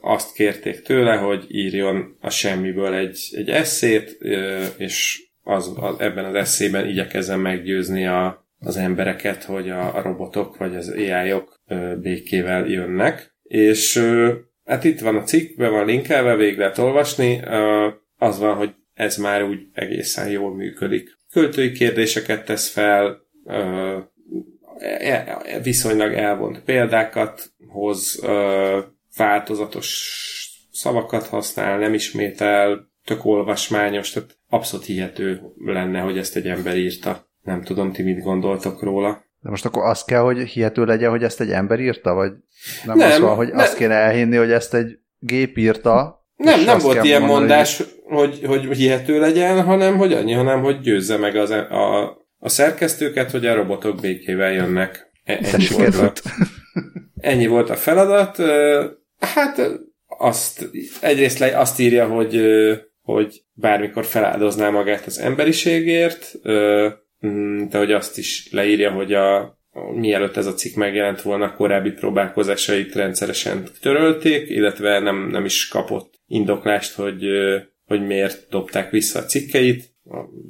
Azt kérték tőle, hogy írjon a semmiből egy, egy eszét, és az, az, ebben az eszében igyekezzen meggyőzni a, az embereket, hogy a, a robotok vagy az AI-ok békével jönnek. És hát itt van a cikk, be van linkelve, végig lehet olvasni. Az van, hogy ez már úgy egészen jól működik. Költői kérdéseket tesz fel, e, e, viszonylag elvont példákat hoz változatos szavakat használ, nem ismétel, tök olvasmányos, tehát abszolút hihető lenne, hogy ezt egy ember írta. Nem tudom, ti mit gondoltok róla. De most akkor az kell, hogy hihető legyen, hogy ezt egy ember írta, vagy nem, nem az van, hogy nem. azt kéne elhinni, hogy ezt egy gép írta? Nem, nem volt ilyen mondani, mondás, hogy... hogy, hogy hihető legyen, hanem hogy annyi, hanem hogy győzze meg az, e- a, a szerkesztőket, hogy a robotok békével jönnek. E- ennyi, volt a, ennyi volt a feladat. Hát azt, egyrészt azt írja, hogy, hogy bármikor feláldozná magát az emberiségért, de hogy azt is leírja, hogy a, mielőtt ez a cikk megjelent volna, korábbi próbálkozásait rendszeresen törölték, illetve nem, nem is kapott indoklást, hogy, hogy miért dobták vissza a cikkeit.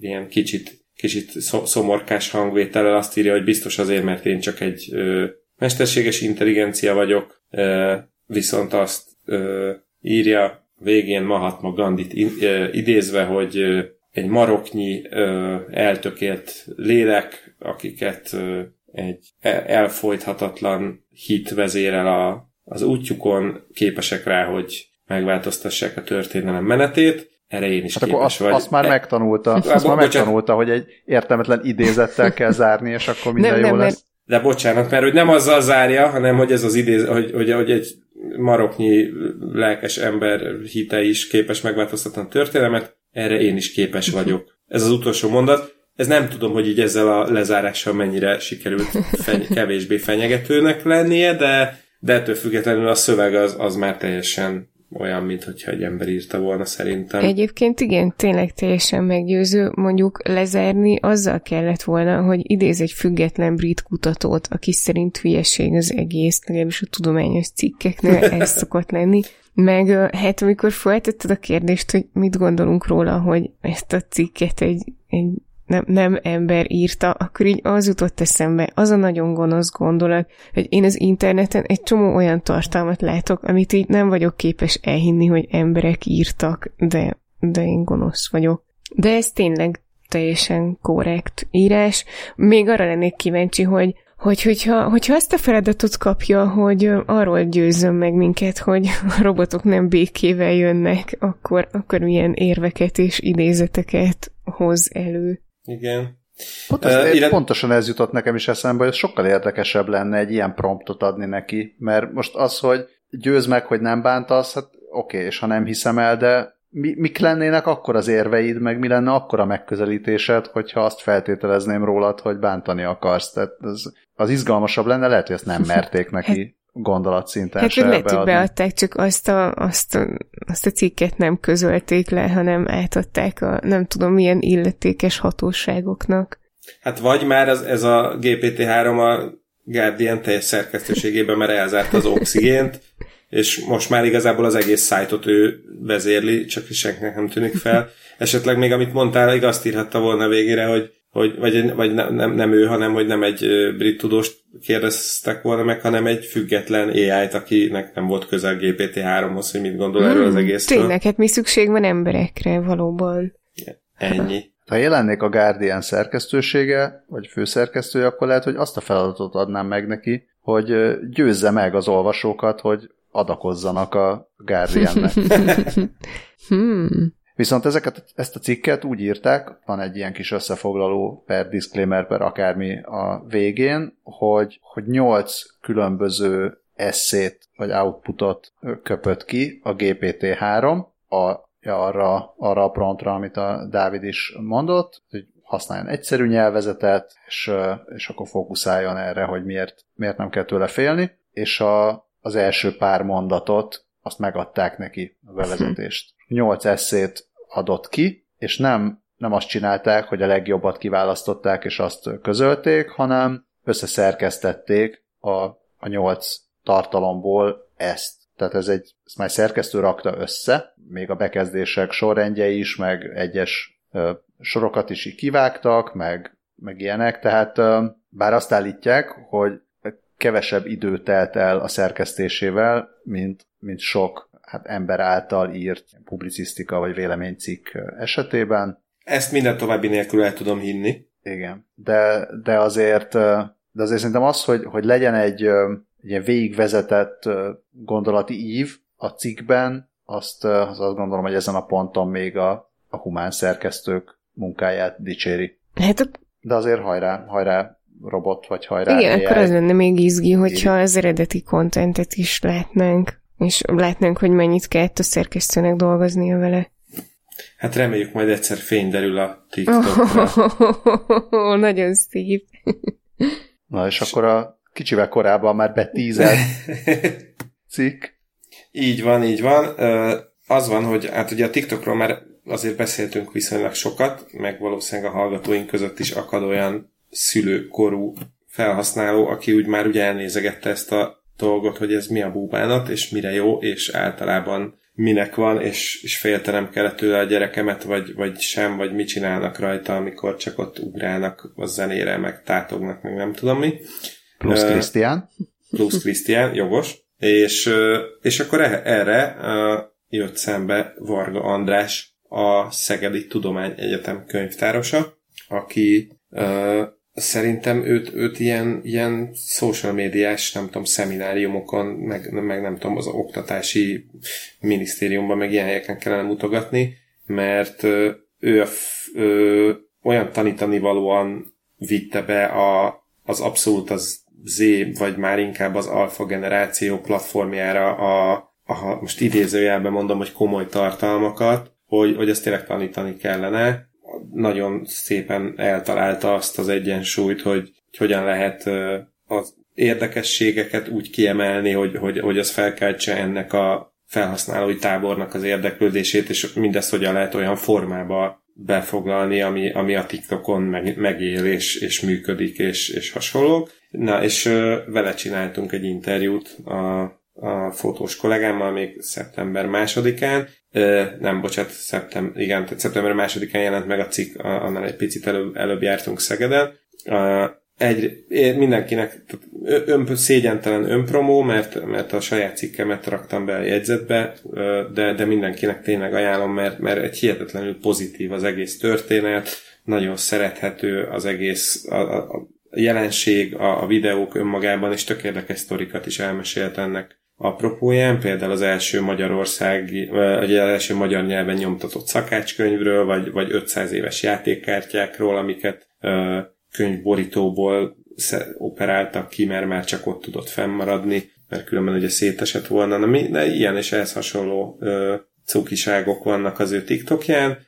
Ilyen kicsit, kicsit szomorkás hangvétellel azt írja, hogy biztos azért, mert én csak egy mesterséges intelligencia vagyok, viszont azt írja végén Mahatma Gandit idézve, hogy egy maroknyi eltökélt lélek, akiket egy e, elfolythatatlan hit vezérel a, az útjukon, képesek rá, hogy megváltoztassák a történelem menetét. Erre én is hát akkor azt, vagy. azt már e, megtanulta, azt már megtanulta, hogy egy értelmetlen idézettel kell zárni, és akkor minden nem, jó nem, lesz. De bocsánat, mert hogy nem azzal zárja, hanem hogy ez az idéz, hogy, hogy, hogy egy maroknyi lelkes ember hite is képes megváltoztatni a történelmet, erre én is képes vagyok. Ez az utolsó mondat. Ez nem tudom, hogy így ezzel a lezárással mennyire sikerült feny- [laughs] kevésbé fenyegetőnek lennie, de, de ettől függetlenül a szöveg az, az már teljesen olyan, mint hogyha egy ember írta volna szerintem. Egyébként igen, tényleg teljesen meggyőző. Mondjuk lezárni azzal kellett volna, hogy idéz egy független brit kutatót, aki szerint hülyeség az egész, legalábbis a tudományos cikkeknél ez [laughs] szokott lenni. Meg hát amikor feltetted a kérdést, hogy mit gondolunk róla, hogy ezt a cikket egy, egy nem, nem ember írta, akkor így az jutott eszembe, az a nagyon gonosz gondolat, hogy én az interneten egy csomó olyan tartalmat látok, amit így nem vagyok képes elhinni, hogy emberek írtak, de, de én gonosz vagyok. De ez tényleg teljesen korrekt írás. Még arra lennék kíváncsi, hogy hogy hogyha, hogyha azt a feladatot kapja, hogy arról győzzön meg minket, hogy a robotok nem békével jönnek, akkor, akkor milyen érveket és idézeteket hoz elő. Igen. Pont ez, uh, illet... Pontosan ez jutott nekem is eszembe, hogy sokkal érdekesebb lenne egy ilyen promptot adni neki, mert most az, hogy győz meg, hogy nem bántasz, hát oké, okay, és ha nem hiszem el, de mi, mik lennének akkor az érveid, meg mi lenne akkor a megközelítésed, hogyha azt feltételezném rólad, hogy bántani akarsz. Tehát az, az izgalmasabb lenne, lehet, hogy ezt nem merték neki gondolatszinten hát, se lehet, hogy beadták, csak azt a, azt, a, azt a cikket nem közölték le, hanem átadták a nem tudom milyen illetékes hatóságoknak. Hát vagy már ez, ez a GPT-3 a Guardian teljes szerkesztőségében, mert elzárt az oxigént, és most már igazából az egész szájtot ő vezérli, csak senkinek nem tűnik fel. [laughs] Esetleg még amit mondtál, azt írhatta volna végére, hogy hogy, vagy, vagy nem, nem, nem ő, hanem hogy nem egy brit tudóst kérdeztek volna meg, hanem egy független AI-t, akinek nem volt közel GPT-3-hoz, hogy mit gondol hmm, erről az egészről. Tényleg, hát mi szükség van emberekre valóban. Ennyi. Ha jelennék a Guardian szerkesztősége, vagy főszerkesztője, akkor lehet, hogy azt a feladatot adnám meg neki, hogy győzze meg az olvasókat, hogy adakozzanak a Guardiannek. [laughs] hmm. Viszont ezeket, ezt a cikket úgy írták, van egy ilyen kis összefoglaló per disclaimer per akármi a végén, hogy, hogy 8 különböző eszét vagy outputot köpött ki a GPT-3 a, arra, arra a promptra, amit a Dávid is mondott, hogy használjon egyszerű nyelvezetet, és, és akkor fókuszáljon erre, hogy miért, miért nem kell tőle félni, és a, az első pár mondatot azt megadták neki a bevezetést. Nyolc eszét adott ki, és nem, nem azt csinálták, hogy a legjobbat kiválasztották és azt közölték, hanem összeszerkesztették a, a nyolc tartalomból ezt. Tehát ez egy, ezt már szerkesztő rakta össze, még a bekezdések sorrendje is, meg egyes ö, sorokat is így kivágtak, meg, meg ilyenek, tehát ö, bár azt állítják, hogy kevesebb idő telt el a szerkesztésével, mint, mint sok hát ember által írt publicisztika vagy véleménycikk esetében. Ezt minden további nélkül el tudom hinni. Igen, de, de azért de azért szerintem az, hogy, hogy legyen egy, egy ilyen végigvezetett gondolati ív a cikkben, azt, azt gondolom, hogy ezen a ponton még a, a humán szerkesztők munkáját dicséri. Hát De azért hajrá, hajrá robot, vagy hajrá igen, AI. akkor az lenne még izgi, hogyha az eredeti kontentet is látnánk, és látnánk, hogy mennyit kellett a szerkesztőnek dolgoznia vele. Hát reméljük majd egyszer fény derül a TikTokra. [laughs] Nagyon szép. Na és akkor a kicsivel korábban már betízelt [laughs] cikk. Így van, így van. Az van, hogy hát ugye a TikTokról már azért beszéltünk viszonylag sokat, meg valószínűleg a hallgatóink között is akad olyan szülőkorú felhasználó, aki úgy már ugye elnézegette ezt a dolgot, hogy ez mi a búbánat, és mire jó, és általában minek van, és, és féltenem kellett tőle a gyerekemet, vagy, vagy sem, vagy mit csinálnak rajta, amikor csak ott ugrálnak a zenére, meg tátognak, meg nem tudom mi. Plusz Ö, Krisztián. plusz Krisztián, jogos. És, és akkor e- erre jött szembe Varga András, a Szegedi Tudományegyetem könyvtárosa, aki szerintem őt, őt ilyen, ilyen social médiás, nem tudom, szemináriumokon, meg, meg nem tudom, az oktatási minisztériumban, meg ilyen helyeken kellene mutogatni, mert ő ö, olyan tanítani valóan vitte be a, az abszolút az Z, vagy már inkább az alfa generáció platformjára a, a most idézőjelben mondom, hogy komoly tartalmakat, hogy, hogy ezt tényleg tanítani kellene. Nagyon szépen eltalálta azt az egyensúlyt, hogy, hogy hogyan lehet az érdekességeket úgy kiemelni, hogy, hogy, hogy az felkeltse ennek a felhasználói tábornak az érdeklődését, és mindezt hogyan lehet olyan formába befoglalni, ami, ami a TikTokon meg, megél és, és működik, és, és hasonlók. Na, és vele csináltunk egy interjút a, a fotós kollégámmal még szeptember másodikán. Ö, nem, bocsánat, szeptem, igen, tehát szeptember másodikán jelent meg a cikk, a- annál egy picit előbb, előbb jártunk Szegeden. Ö, egy, mindenkinek ön, szégyentelen önpromó, mert, mert a saját cikkemet raktam be a jegyzetbe, de, de mindenkinek tényleg ajánlom, mert, mert egy hihetetlenül pozitív az egész történet, nagyon szerethető az egész a, a, a jelenség, a, a videók önmagában, és tök érdekes sztorikat is elmesélt ennek apropóján, például az első Magyarországi, vagy az első magyar nyelven nyomtatott szakácskönyvről, vagy, vagy 500 éves játékkártyákról, amiket könyvborítóból operáltak ki, mert már csak ott tudott fennmaradni, mert különben ugye szétesett volna. Na, mi, de ilyen és ehhez hasonló ö, cukiságok vannak az ő TikTokján,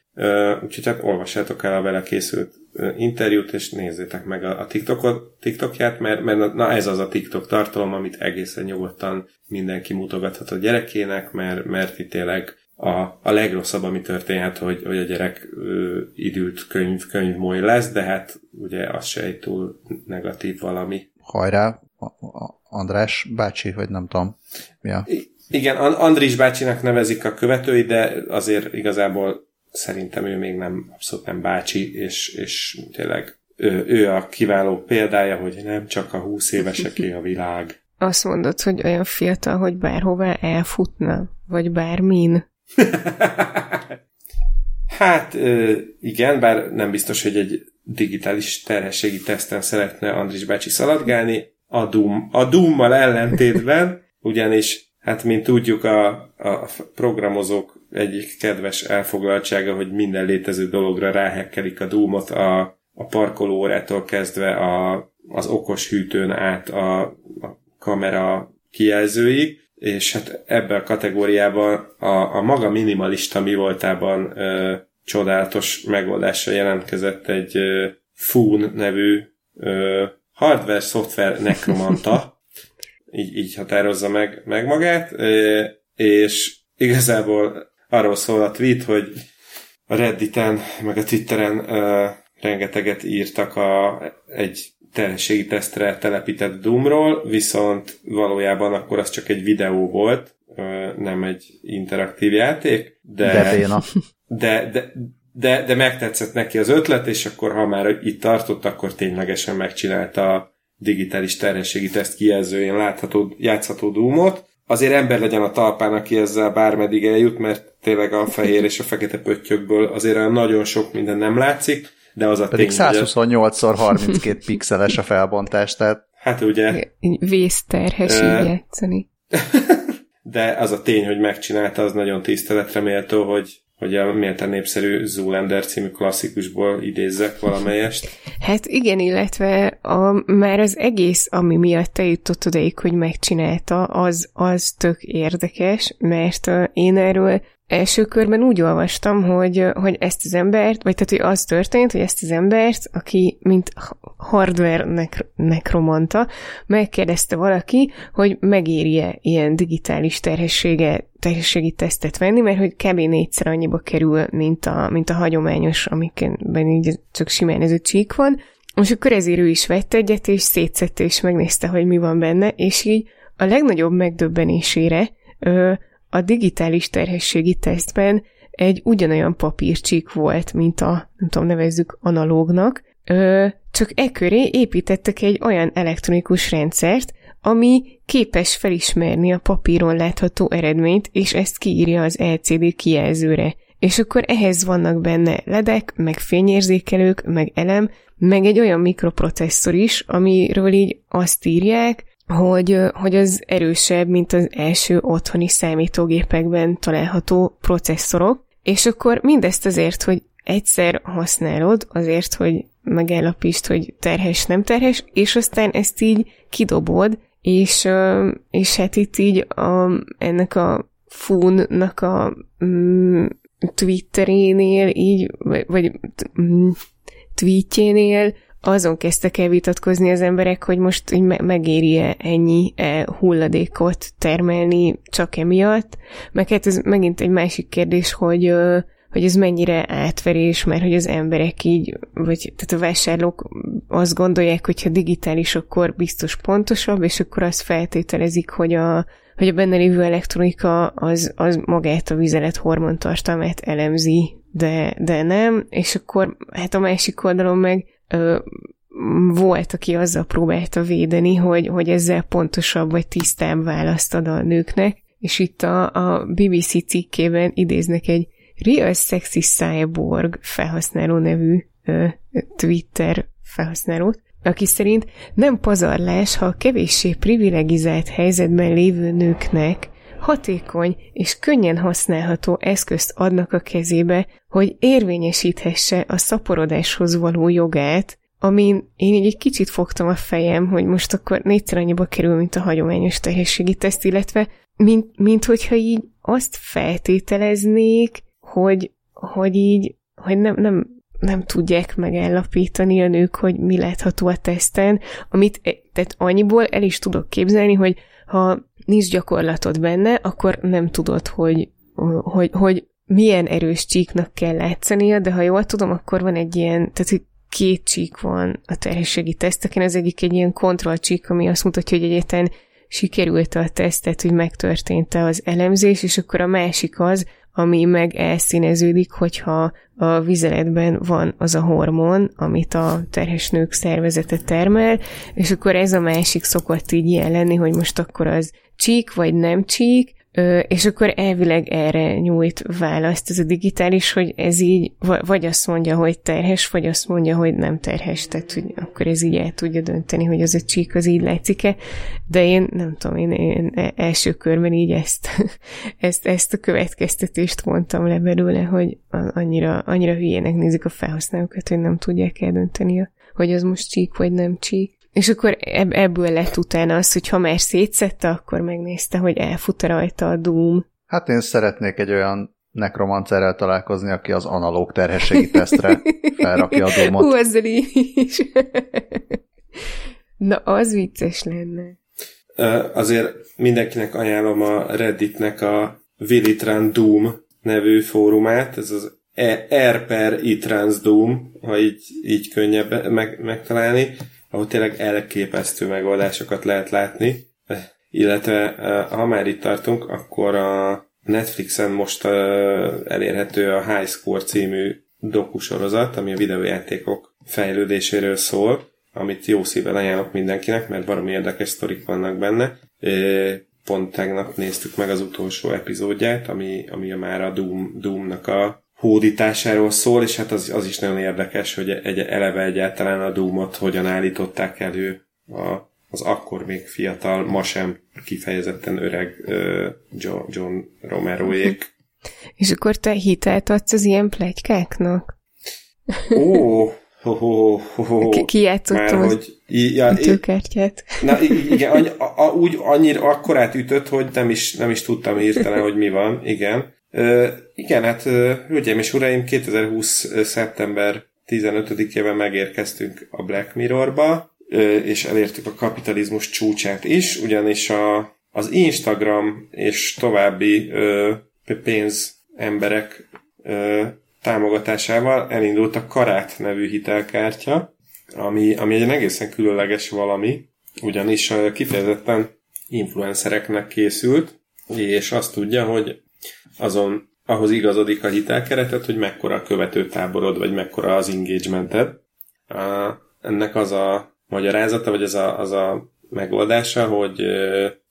úgyhogy hát olvassátok el a vele készült interjút, és nézzétek meg a, a TikTokot, TikTokját, mert, mert na ez az a TikTok tartalom, amit egészen nyugodtan mindenki mutogathat a gyerekének, mert, mert itt tényleg a, a legrosszabb, ami történhet, hogy, hogy a gyerek ö, idült könyv, könyvmoly lesz, de hát ugye az se egy túl negatív valami. Hajrá, András bácsi, vagy nem tudom. Mi a... I- Igen, An- Andris bácsinak nevezik a követői, de azért igazából szerintem ő még nem, abszolút nem bácsi, és, és tényleg ő, ő a kiváló példája, hogy nem csak a 20 éveseké a világ. [laughs] Azt mondod, hogy olyan fiatal, hogy bárhová elfutna, vagy bármin. [laughs] Hát igen, bár nem biztos, hogy egy digitális terhességi teszten szeretne Andris bácsi szaladgálni, a, Doom, a Doom-mal ellentétben, ugyanis, hát mint tudjuk, a, a programozók egyik kedves elfoglaltsága, hogy minden létező dologra ráhekkelik a Doom-ot, a, a parkolórától kezdve a, az okos hűtőn át a, a kamera kijelzőig, és hát ebben a kategóriában a, a maga minimalista mi voltában ö, csodálatos megoldásra jelentkezett egy ö, Foon nevű ö, hardware-szoftver nekromanta, így, így határozza meg, meg magát, és igazából arról szól a tweet, hogy a Redditen, meg a Twitteren ö, rengeteget írtak a, egy terhességi tesztre telepített Doomról, viszont valójában akkor az csak egy videó volt, ö, nem egy interaktív játék, de, De béna. de, de, de, de megtetszett neki az ötlet, és akkor ha már itt tartott, akkor ténylegesen megcsinálta digitális terhességi teszt kijelzőjén látható, játszható Doomot. Azért ember legyen a talpán, aki ezzel bármeddig eljut, mert tényleg a fehér és a fekete pöttyökből azért olyan nagyon sok minden nem látszik, de az a Pedig tény, hogy a- 128x32 [laughs] pixeles a felbontás, tehát Hát ugye... Vészterhes így játszani. [laughs] De az a tény, hogy megcsinálta, az nagyon tiszteletre méltó, hogy hogy a méltán népszerű Zoolander című klasszikusból idézzek valamelyest. Hát igen, illetve a, már az egész, ami miatt te jutott odaig, hogy megcsinálta, az, az tök érdekes, mert én erről első körben úgy olvastam, hogy, hogy ezt az embert, vagy tehát, hogy az történt, hogy ezt az embert, aki mint hardware nek- nekromanta, megkérdezte valaki, hogy megéri-e ilyen digitális terhessége, terhességi tesztet venni, mert hogy kb. négyszer annyiba kerül, mint a, mint a hagyományos, amikben így csak simán ez a csík van, és akkor ezért ő is vett egyet, és szétszette, és megnézte, hogy mi van benne, és így a legnagyobb megdöbbenésére ö, a digitális terhességi tesztben egy ugyanolyan papírcsík volt, mint a, nem tudom, nevezzük analógnak, ö, csak e köré építettek egy olyan elektronikus rendszert, ami képes felismerni a papíron látható eredményt, és ezt kiírja az LCD kijelzőre. És akkor ehhez vannak benne ledek, meg fényérzékelők, meg elem, meg egy olyan mikroprocesszor is, amiről így azt írják, hogy, hogy az erősebb, mint az első otthoni számítógépekben található processzorok, és akkor mindezt azért, hogy egyszer használod, azért, hogy megállapítsd, hogy terhes, nem terhes, és aztán ezt így kidobod, és, és hát itt így a, ennek a Fun-nak a mm, Twitterénél így, vagy, vagy mm, tweetjénél azon kezdtek el vitatkozni az emberek, hogy most így megéri-e ennyi e, hulladékot termelni csak emiatt. Meg hát ez megint egy másik kérdés, hogy hogy ez mennyire átverés, mert hogy az emberek így, vagy tehát a vásárlók azt gondolják, hogy ha digitális, akkor biztos pontosabb, és akkor azt feltételezik, hogy a, hogy a benne lévő elektronika az, az magát a vizelet hormontartalmát elemzi, de, de nem, és akkor hát a másik oldalon meg ö, volt, aki azzal próbálta védeni, hogy, hogy ezzel pontosabb vagy tisztább választ ad a nőknek, és itt a, a BBC cikkében idéznek egy Real Sexy Cyborg felhasználó nevű ö, Twitter felhasználót, aki szerint nem pazarlás, ha a kevéssé privilegizált helyzetben lévő nőknek hatékony és könnyen használható eszközt adnak a kezébe, hogy érvényesíthesse a szaporodáshoz való jogát, amin én így egy kicsit fogtam a fejem, hogy most akkor négyszer annyiba kerül, mint a hagyományos terhességi teszt, illetve mint, mint hogyha így azt feltételeznék, hogy, hogy így, hogy nem, nem, nem tudják megállapítani a nők, hogy mi látható a teszten, amit tehát annyiból el is tudok képzelni, hogy ha nincs gyakorlatod benne, akkor nem tudod, hogy, hogy, hogy milyen erős csíknak kell látszania, de ha jól tudom, akkor van egy ilyen, tehát két csík van a terhességi teszteken, az egyik egy ilyen kontrollcsík, ami azt mutatja, hogy egyetlen sikerült a tesztet, hogy megtörtént az elemzés, és akkor a másik az, ami meg elszíneződik, hogyha a vizeletben van az a hormon, amit a terhes nők szervezete termel, és akkor ez a másik szokott így ilyen lenni, hogy most akkor az csík vagy nem csík, és akkor elvileg erre nyújt választ ez a digitális, hogy ez így, vagy azt mondja, hogy terhes, vagy azt mondja, hogy nem terhes, tehát hogy akkor ez így el tudja dönteni, hogy az a csík az így látszik-e, de én nem tudom, én, én e, első körben így ezt, [laughs] ezt, ezt a következtetést mondtam le belőle, hogy annyira, annyira hülyének nézik a felhasználókat, hogy nem tudják eldönteni, hogy az most csík vagy nem csík. És akkor ebből lett utána az, hogy ha már szétszette, akkor megnézte, hogy elfut rajta a Doom. Hát én szeretnék egy olyan nekromancerrel találkozni, aki az analóg terhességi tesztre felrakja a Doomot. Hú, ezzel is. Na, az vicces lenne. Azért mindenkinek ajánlom a Redditnek a Willitran Doom nevű fórumát, ez az e- R per Itrans Doom, ha így, így könnyebb meg, megtalálni ahol tényleg elképesztő megoldásokat lehet látni. Illetve, eh, ha már itt tartunk, akkor a Netflixen most eh, elérhető a High Score című dokusorozat, ami a videójátékok fejlődéséről szól, amit jó szívvel ajánlok mindenkinek, mert baromi érdekes sztorik vannak benne. Pont tegnap néztük meg az utolsó epizódját, ami, ami már a Doom, Doom-nak a hódításáról szól, és hát az, az is nagyon érdekes, hogy egy, eleve egyáltalán a Doom-ot hogyan állították elő a az akkor még fiatal, ma sem kifejezetten öreg John, John Romeroék. És akkor te hitelt adsz az ilyen plegykáknak? Ó, [laughs] ho, ho, ho, ho. Ki, ki játszottam az hogy, ja, ütőkártyát? Na igen, annyi, a, úgy annyira akkorát ütött, hogy nem is, nem is tudtam írtani, hogy mi van, igen. Igen, hát hölgyeim és uraim, 2020. szeptember 15-ében megérkeztünk a Black Mirrorba, és elértük a kapitalizmus csúcsát is, ugyanis a, az Instagram és további uh, pénzemberek támogatásával elindult a Karát nevű hitelkártya, ami, ami egy egészen különleges valami, ugyanis kifejezetten influencereknek készült, és azt tudja, hogy azon ahhoz igazodik a hitelkeretet, hogy mekkora a követőtáborod, vagy mekkora az engagemented. Ennek az a magyarázata, vagy az a, az a megoldása, hogy,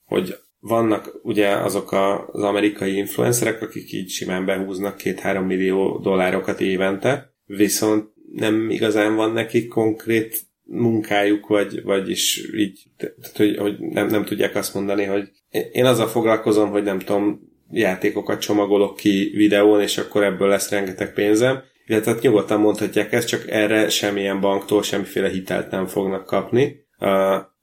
hogy vannak ugye azok a, az amerikai influencerek, akik így simán behúznak két-három millió dollárokat évente, viszont nem igazán van nekik konkrét munkájuk, vagy, vagyis így, tehát, hogy, hogy nem, nem tudják azt mondani, hogy én azzal foglalkozom, hogy nem tudom, játékokat csomagolok ki videón, és akkor ebből lesz rengeteg pénzem. Illetve hát nyugodtan mondhatják ezt, csak erre semmilyen banktól semmiféle hitelt nem fognak kapni. A,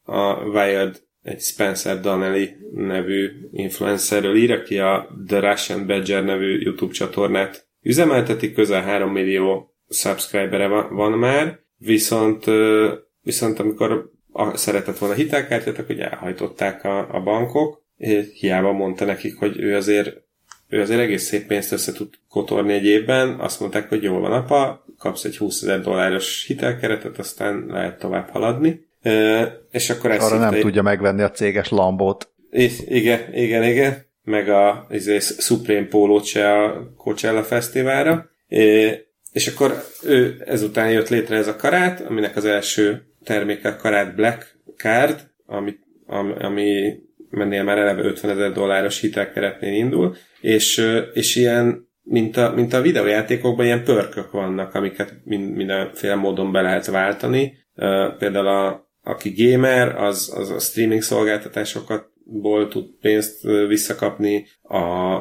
a Wired egy Spencer Donnelly nevű influencerről ír, aki a The Russian Badger nevű YouTube csatornát üzemelteti, közel 3 millió subscribere van már, viszont, viszont amikor a, szeretett volna hitelkártyát, akkor elhajtották a, a bankok, hiába mondta nekik, hogy ő azért ő azért egész szép pénzt össze tud kotorni egy évben, azt mondták, hogy jól van apa, kapsz egy 20 ezer dolláros hitelkeretet, aztán lehet tovább haladni. És akkor ezt Arra nem egy... tudja megvenni a céges lambót. I- igen, igen, igen. Meg a izé, Supreme pólót se a Coachella Fesztiválra. És akkor ő ezután jött létre ez a karát, aminek az első terméke a karát Black Card, ami, ami, ami mennél már eleve 50 ezer dolláros hitelkeretnél indul, és, és ilyen, mint a, mint a videójátékokban ilyen pörkök vannak, amiket mindenféle módon be lehet váltani. Például a, aki gamer, az, az a streaming szolgáltatásokatból tud pénzt visszakapni, a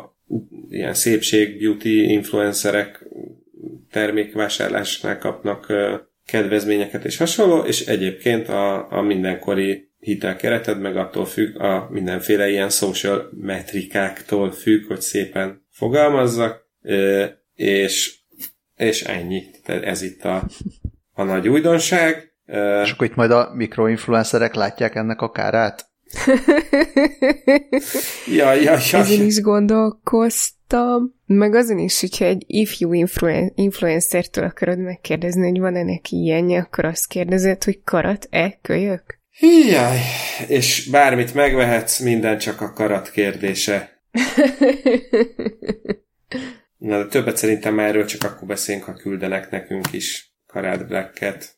ilyen szépség, beauty influencerek termékvásárlásnál kapnak kedvezményeket és hasonló, és egyébként a, a mindenkori hitelkereted meg attól függ, a mindenféle ilyen social metrikáktól függ, hogy szépen fogalmazzak, és, és ennyi. Tehát ez itt a, a nagy újdonság. És akkor itt majd a mikroinfluencerek látják ennek a kárát? ja, ja, ja. Ezen is gondolkoztam. Meg azon is, hogyha egy ifjú influen- influencertől akarod megkérdezni, hogy van-e neki ilyenje, akkor azt kérdezed, hogy karat-e kölyök? Jaj, és bármit megvehetsz, minden csak a karat kérdése. [laughs] Na, de többet szerintem erről csak akkor beszélünk, ha küldenek nekünk is Karát Black-et.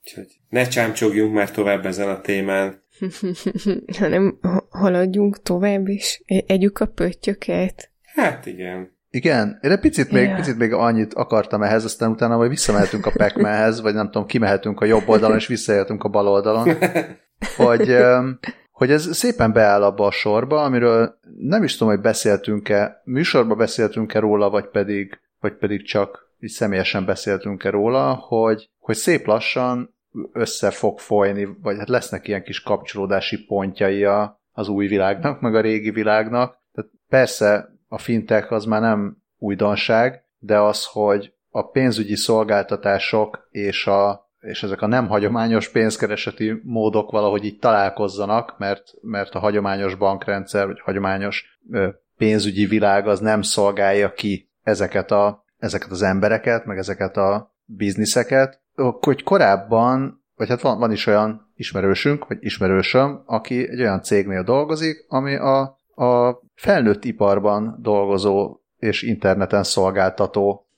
Úgyhogy ne csámcsogjunk már tovább ezen a témán. [laughs] Hanem haladjunk tovább, és e- együk a pöttyöket. Hát igen. Igen, én egy picit még, yeah. picit még annyit akartam ehhez, aztán utána majd visszamehetünk a pac vagy nem tudom, kimehetünk a jobb oldalon, és visszajöttünk a bal oldalon, hogy, hogy ez szépen beáll abba a sorba, amiről nem is tudom, hogy beszéltünk-e, műsorban beszéltünk-e róla, vagy pedig, vagy pedig csak így személyesen beszéltünk-e róla, hogy, hogy szép lassan össze fog folyni, vagy hát lesznek ilyen kis kapcsolódási pontjai az új világnak, meg a régi világnak. Tehát persze a fintech az már nem újdonság, de az, hogy a pénzügyi szolgáltatások és, a, és ezek a nem hagyományos pénzkereseti módok valahogy így találkozzanak, mert, mert a hagyományos bankrendszer, vagy hagyományos ö, pénzügyi világ az nem szolgálja ki ezeket, a, ezeket az embereket, meg ezeket a bizniszeket, hogy korábban, vagy hát van, van is olyan ismerősünk, vagy ismerősöm, aki egy olyan cégnél dolgozik, ami a a felnőtt iparban dolgozó és interneten szolgáltató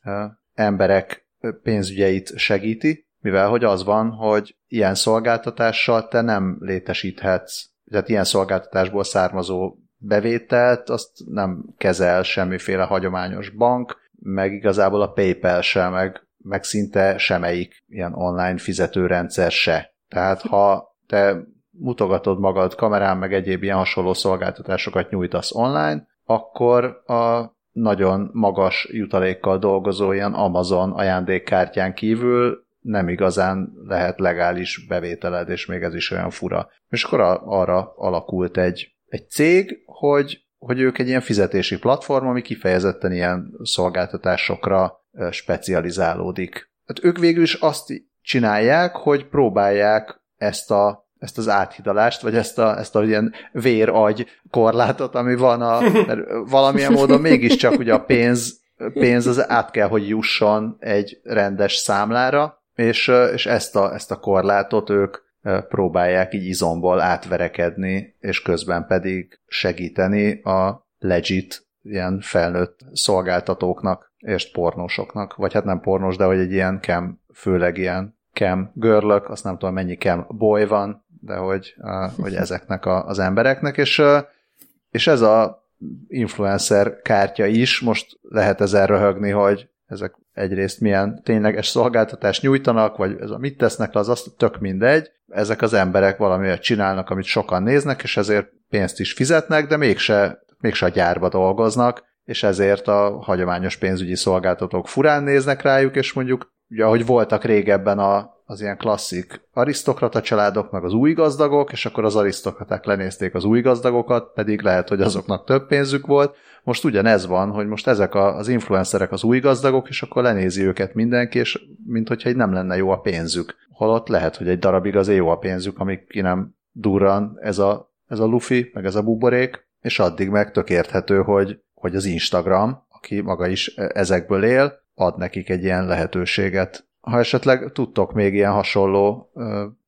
emberek pénzügyeit segíti, mivel hogy az van, hogy ilyen szolgáltatással te nem létesíthetsz, tehát ilyen szolgáltatásból származó bevételt, azt nem kezel semmiféle hagyományos bank, meg igazából a PayPal se, meg, meg szinte semmelyik ilyen online fizetőrendszer se. Tehát ha te mutogatod magad kamerán, meg egyéb ilyen hasonló szolgáltatásokat nyújtasz online, akkor a nagyon magas jutalékkal dolgozó ilyen Amazon ajándékkártyán kívül nem igazán lehet legális bevételed, és még ez is olyan fura. És akkor arra alakult egy, egy cég, hogy, hogy ők egy ilyen fizetési platform, ami kifejezetten ilyen szolgáltatásokra specializálódik. Hát ők végül is azt csinálják, hogy próbálják ezt a ezt az áthidalást, vagy ezt a, ezt a ilyen véragy korlátot, ami van a, [laughs] mert valamilyen módon mégiscsak ugye a pénz, pénz az át kell, hogy jusson egy rendes számlára, és, és ezt, a, ezt a korlátot ők próbálják így izomból átverekedni, és közben pedig segíteni a legit ilyen felnőtt szolgáltatóknak és pornósoknak, vagy hát nem pornós, de hogy egy ilyen cam, főleg ilyen cam görlök, azt nem tudom mennyi cam boy van, de hogy, hogy ezeknek a, az embereknek, és, és ez a influencer kártya is, most lehet ezen röhögni, hogy ezek egyrészt milyen tényleges szolgáltatást nyújtanak, vagy ez a mit tesznek le, az azt tök mindegy. Ezek az emberek valamiért csinálnak, amit sokan néznek, és ezért pénzt is fizetnek, de mégse, mégse a gyárba dolgoznak, és ezért a hagyományos pénzügyi szolgáltatók furán néznek rájuk, és mondjuk, ugye, ahogy voltak régebben a, az ilyen klasszik arisztokrata családok, meg az új gazdagok, és akkor az arisztokraták lenézték az új gazdagokat, pedig lehet, hogy azoknak több pénzük volt. Most ugyanez van, hogy most ezek a, az influencerek az új gazdagok, és akkor lenézi őket mindenki, és mint hogyha így nem lenne jó a pénzük. Holott lehet, hogy egy darabig azért jó a pénzük, amíg ki nem durran ez a, ez a lufi, meg ez a buborék, és addig meg tök érthető, hogy, hogy az Instagram, aki maga is ezekből él, ad nekik egy ilyen lehetőséget ha esetleg tudtok még ilyen hasonló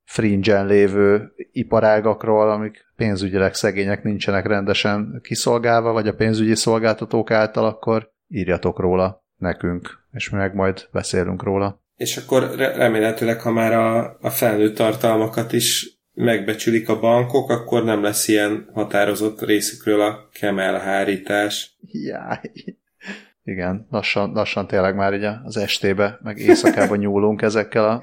fringe lévő iparágakról, amik pénzügyileg szegények nincsenek rendesen kiszolgálva, vagy a pénzügyi szolgáltatók által, akkor írjatok róla nekünk, és mi meg majd beszélünk róla. És akkor remélhetőleg, ha már a, a felnőtt tartalmakat is megbecsülik a bankok, akkor nem lesz ilyen határozott részükről a kemelhárítás. Jaj. Igen, lassan, lassan tényleg már így az estébe, meg éjszakába nyúlunk ezekkel a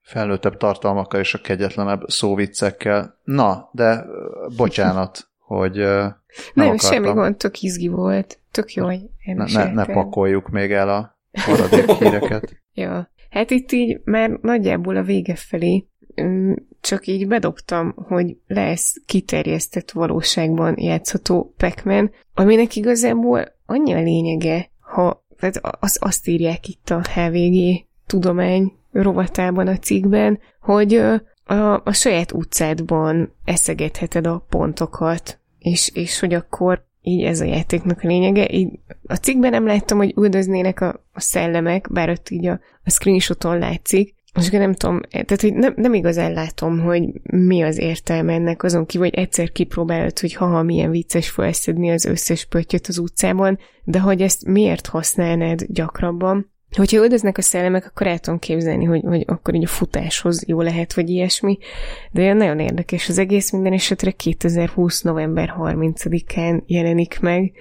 felnőttebb tartalmakkal és a kegyetlenebb szóviccekkel. Na, de bocsánat, hogy nem, nem akartam. semmi gond, tök izgi volt. Tök jó, hogy ne, ne, ne pakoljuk még el a maradék híreket. [laughs] ja, hát itt így már nagyjából a vége felé csak így bedobtam, hogy lesz kiterjesztett valóságban játszható pac aminek igazából annyi a lényege, ha tehát az, azt írják itt a HVG tudomány rovatában a cikkben, hogy a, a saját utcádban eszegetheted a pontokat, és, és hogy akkor így ez a játéknak a lényege. Így a cikkben nem láttam, hogy üldöznének a, a szellemek, bár ott így a, a screenshoton látszik, most nem tudom, tehát hogy nem, nem igazán látom, hogy mi az értelme ennek azon kívül, hogy egyszer kipróbálod, hogy haha, milyen vicces felszedni az összes pöttyöt az utcában, de hogy ezt miért használnád gyakrabban? Hogyha öldöznek a szellemek, akkor el tudom képzelni, hogy, hogy akkor így a futáshoz jó lehet, vagy ilyesmi. De nagyon érdekes az egész minden esetre 2020. november 30-án jelenik meg,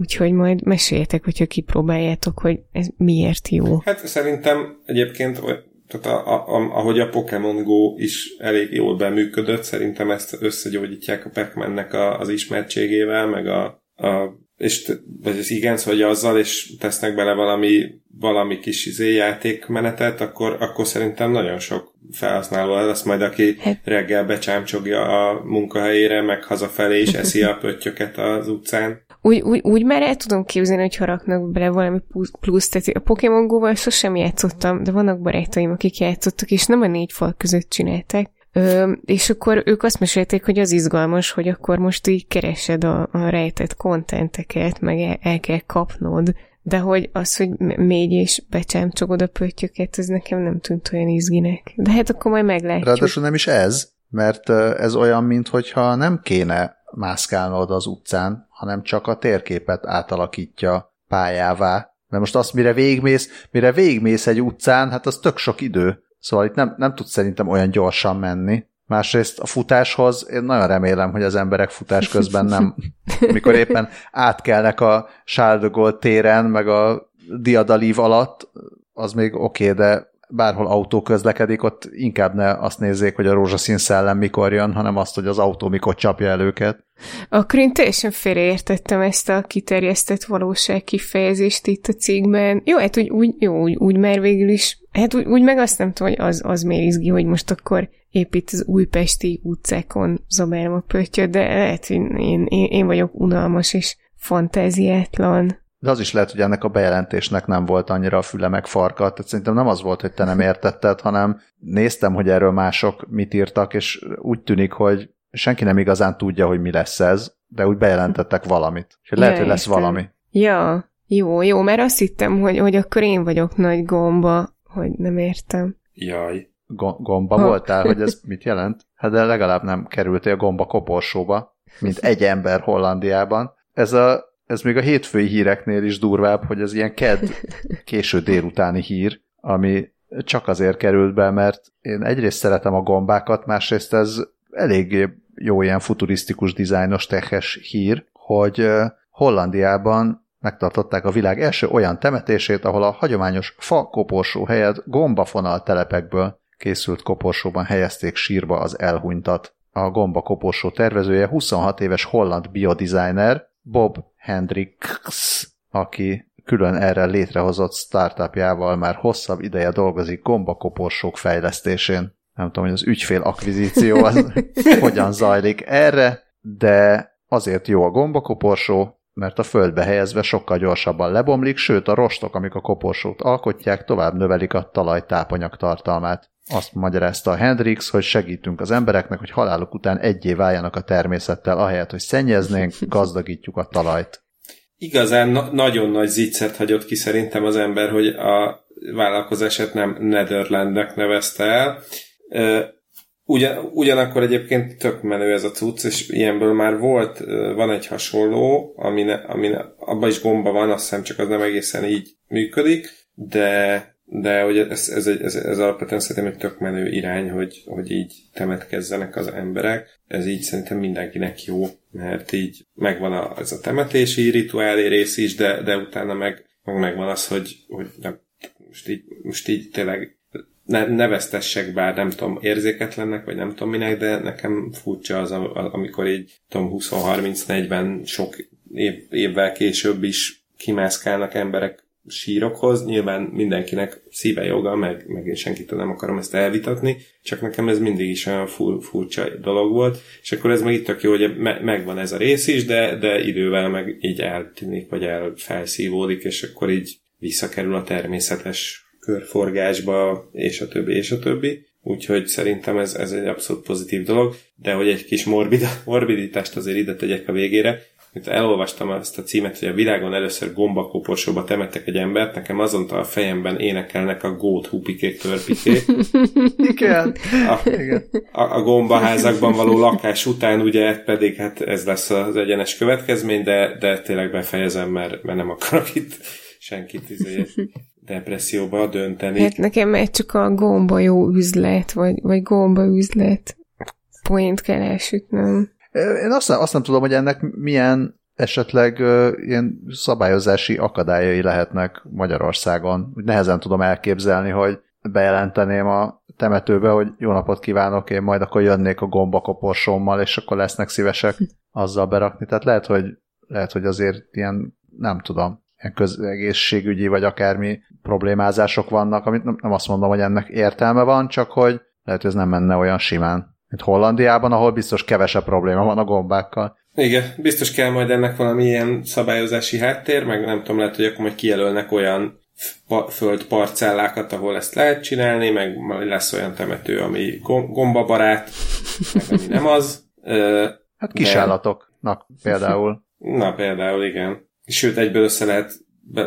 Úgyhogy majd meséljetek, hogyha kipróbáljátok, hogy ez miért jó. Hát szerintem egyébként tehát a, a, a, ahogy a Pokémon Go is elég jól beműködött, szerintem ezt összegyógyítják a pac a, az ismertségével, meg a, a és vagy az igen, hogy azzal, és tesznek bele valami, valami kis izé játékmenetet, akkor, akkor szerintem nagyon sok felhasználó lesz majd, aki reggel becsámcsogja a munkahelyére, meg hazafelé is eszi a pöttyöket az utcán úgy, úgy, úgy már el tudom képzelni, hogy raknak bele valami plusz, tehát a Pokémon Go-val sosem játszottam, de vannak barátaim, akik játszottak, és nem a négy fal között csinálták. Ö, és akkor ők azt mesélték, hogy az izgalmas, hogy akkor most így keresed a, a rejtett kontenteket, meg el, el kell kapnod, de hogy az, hogy mégy és becsámcsogod a pöttyöket, ez nekem nem tűnt olyan izginek. De hát akkor majd meglátjuk. Ráadásul nem is ez, mert ez olyan, mintha nem kéne mászkálnod az utcán, hanem csak a térképet átalakítja pályává. Mert most azt, mire végmész, mire végmész egy utcán, hát az tök sok idő. Szóval itt nem, nem tudsz szerintem olyan gyorsan menni. Másrészt a futáshoz én nagyon remélem, hogy az emberek futás közben nem, [laughs] mikor éppen átkelnek a Sárdogol téren, meg a Diadalív alatt, az még oké, okay, de bárhol autó közlekedik, ott inkább ne azt nézzék, hogy a rózsaszín szellem mikor jön, hanem azt, hogy az autó mikor csapja el őket. Akkor én teljesen félreértettem ezt a kiterjesztett valóság kifejezést itt a cikkben. Jó, hát úgy, úgy, jó, úgy, úgy már végül is, hát úgy, úgy meg azt nem tudom, hogy az, az miért izgi, hogy most akkor épít az újpesti utcákon zabálom a pöttyöt, de lehet, hogy én, én, én vagyok unalmas és fantáziátlan. De az is lehet, hogy ennek a bejelentésnek nem volt annyira a füle meg farka. Tehát szerintem nem az volt, hogy te nem értetted, hanem néztem, hogy erről mások mit írtak, és úgy tűnik, hogy senki nem igazán tudja, hogy mi lesz ez, de úgy bejelentettek valamit. És lehet, ja, hogy lesz értem. valami. Ja, jó, jó, mert azt hittem, hogy, hogy akkor én vagyok nagy gomba, hogy nem értem. Jaj. Go- gomba ha. voltál, hogy ez [laughs] mit jelent? Hát de legalább nem kerültél gomba koporsóba, mint egy ember Hollandiában. Ez a ez még a hétfői híreknél is durvább, hogy ez ilyen ked [laughs] késő délutáni hír, ami csak azért került be, mert én egyrészt szeretem a gombákat, másrészt ez elég jó ilyen futurisztikus dizájnos tehes hír, hogy Hollandiában megtartották a világ első olyan temetését, ahol a hagyományos fa koporsó helyett gombafonal telepekből készült koporsóban helyezték sírba az elhunytat. A gomba koporsó tervezője 26 éves holland biodesigner, Bob Hendricks, aki külön erre létrehozott startupjával már hosszabb ideje dolgozik gombakoporsók fejlesztésén. Nem tudom, hogy az ügyfél akvizíció az [laughs] hogyan zajlik erre, de azért jó a gombakoporsó, mert a földbe helyezve sokkal gyorsabban lebomlik, sőt a rostok, amik a koporsót alkotják, tovább növelik a talaj tápanyag tartalmát. Azt magyarázta a Hendrix, hogy segítünk az embereknek, hogy haláluk után egyé váljanak a természettel, ahelyett, hogy szennyeznénk, [laughs] gazdagítjuk a talajt. Igazán na- nagyon nagy zicsert hagyott ki szerintem az ember, hogy a vállalkozását nem Netherlandnek nevezte el. Ugyan, ugyanakkor egyébként tök menő ez a cucc, és ilyenből már volt, van egy hasonló, ami, ne, ami ne, abban is gomba van, azt hiszem csak az nem egészen így működik, de de hogy ez, ez, ez, ez alapvetően szerintem egy tök menő irány, hogy, hogy így temetkezzenek az emberek. Ez így szerintem mindenkinek jó, mert így megvan a, ez a temetési rituálé rész is, de, de utána meg, meg megvan az, hogy, hogy nem, most, így, most így tényleg ne, ne vesztessek, bár nem tudom, érzéketlennek, vagy nem tudom minek, de nekem furcsa az, amikor így tudom, 20-30-40 sok év, évvel később is kimászkálnak emberek sírokhoz. Nyilván mindenkinek szíve joga, meg, meg én senkitől nem akarom ezt elvitatni, csak nekem ez mindig is olyan fur, furcsa dolog volt, és akkor ez meg itt tök jó, hogy me, megvan ez a rész is, de, de idővel meg így eltűnik, vagy elfelszívódik, és akkor így visszakerül a természetes körforgásba, és a többi, és a többi. Úgyhogy szerintem ez, ez egy abszolút pozitív dolog, de hogy egy kis morbid, morbiditást azért ide tegyek a végére, mint elolvastam azt a címet, hogy a világon először gombakoporsóba temettek egy embert, nekem azonta a fejemben énekelnek a gót hupikék törpikék. [laughs] Igen. A. A, a gombaházakban való lakás után ugye pedig hát ez lesz az egyenes következmény, de, de tényleg befejezem, mert, mert nem akarok itt senkit izé depresszióba dönteni. Hát nekem egy csak a gomba jó üzlet, vagy, vagy gomba üzlet. Point kell elsütnöm. Én azt nem, azt nem tudom, hogy ennek milyen esetleg uh, ilyen szabályozási akadályai lehetnek Magyarországon. Úgy nehezen tudom elképzelni, hogy bejelenteném a temetőbe, hogy jó napot kívánok, én majd akkor jönnék a gombakoporsommal, és akkor lesznek szívesek [laughs] azzal berakni. Tehát lehet, hogy, lehet, hogy azért ilyen, nem tudom, ilyen közegészségügyi vagy akármi problémázások vannak, amit nem, nem azt mondom, hogy ennek értelme van, csak hogy lehet, hogy ez nem menne olyan simán mint Hollandiában, ahol biztos kevesebb probléma van a gombákkal. Igen, biztos kell majd ennek valami ilyen szabályozási háttér, meg nem tudom, lehet, hogy akkor majd kijelölnek olyan földparcellákat, ahol ezt lehet csinálni, meg lesz olyan temető, ami gombabarát, meg ami nem az. Hát kisállatoknak például. Na például, igen. Sőt, egyből össze lehet,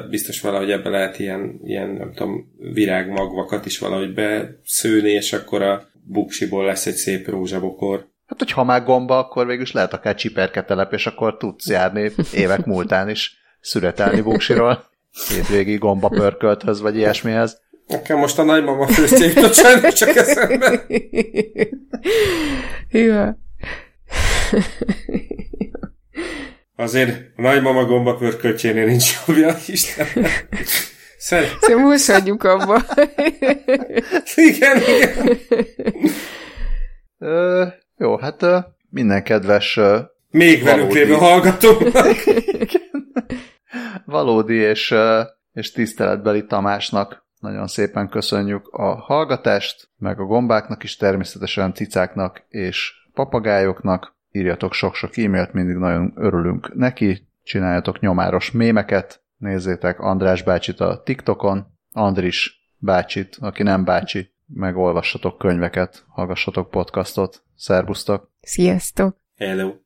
biztos valahogy ebbe lehet ilyen, ilyen nem tudom, virágmagvakat is valahogy beszőni, és akkor a buksiból lesz egy szép rózsabokor. Hát, hogy ha már gomba, akkor végül is lehet akár csiperketelep, és akkor tudsz járni évek múltán is szüretelni buksiról. Hétvégi gomba pörkölthöz, vagy ilyesmihez. Nekem most a nagymama főzték a csak eszembe. Jó. Azért a nagymama gomba pörköltjénél nincs jobbja, Isten. Szer- Szóval most hagyjuk abba. igen, igen. Ö, jó, hát minden kedves Még velünk lévő hallgatónak. valódi és, és tiszteletbeli Tamásnak nagyon szépen köszönjük a hallgatást, meg a gombáknak is, természetesen cicáknak és papagájoknak. Írjatok sok-sok e-mailt, mindig nagyon örülünk neki. Csináljatok nyomáros mémeket, nézzétek András bácsit a TikTokon, Andris bácsit, aki nem bácsi, meg olvassatok könyveket, hallgassatok podcastot. Szerbusztok! Sziasztok! Hello.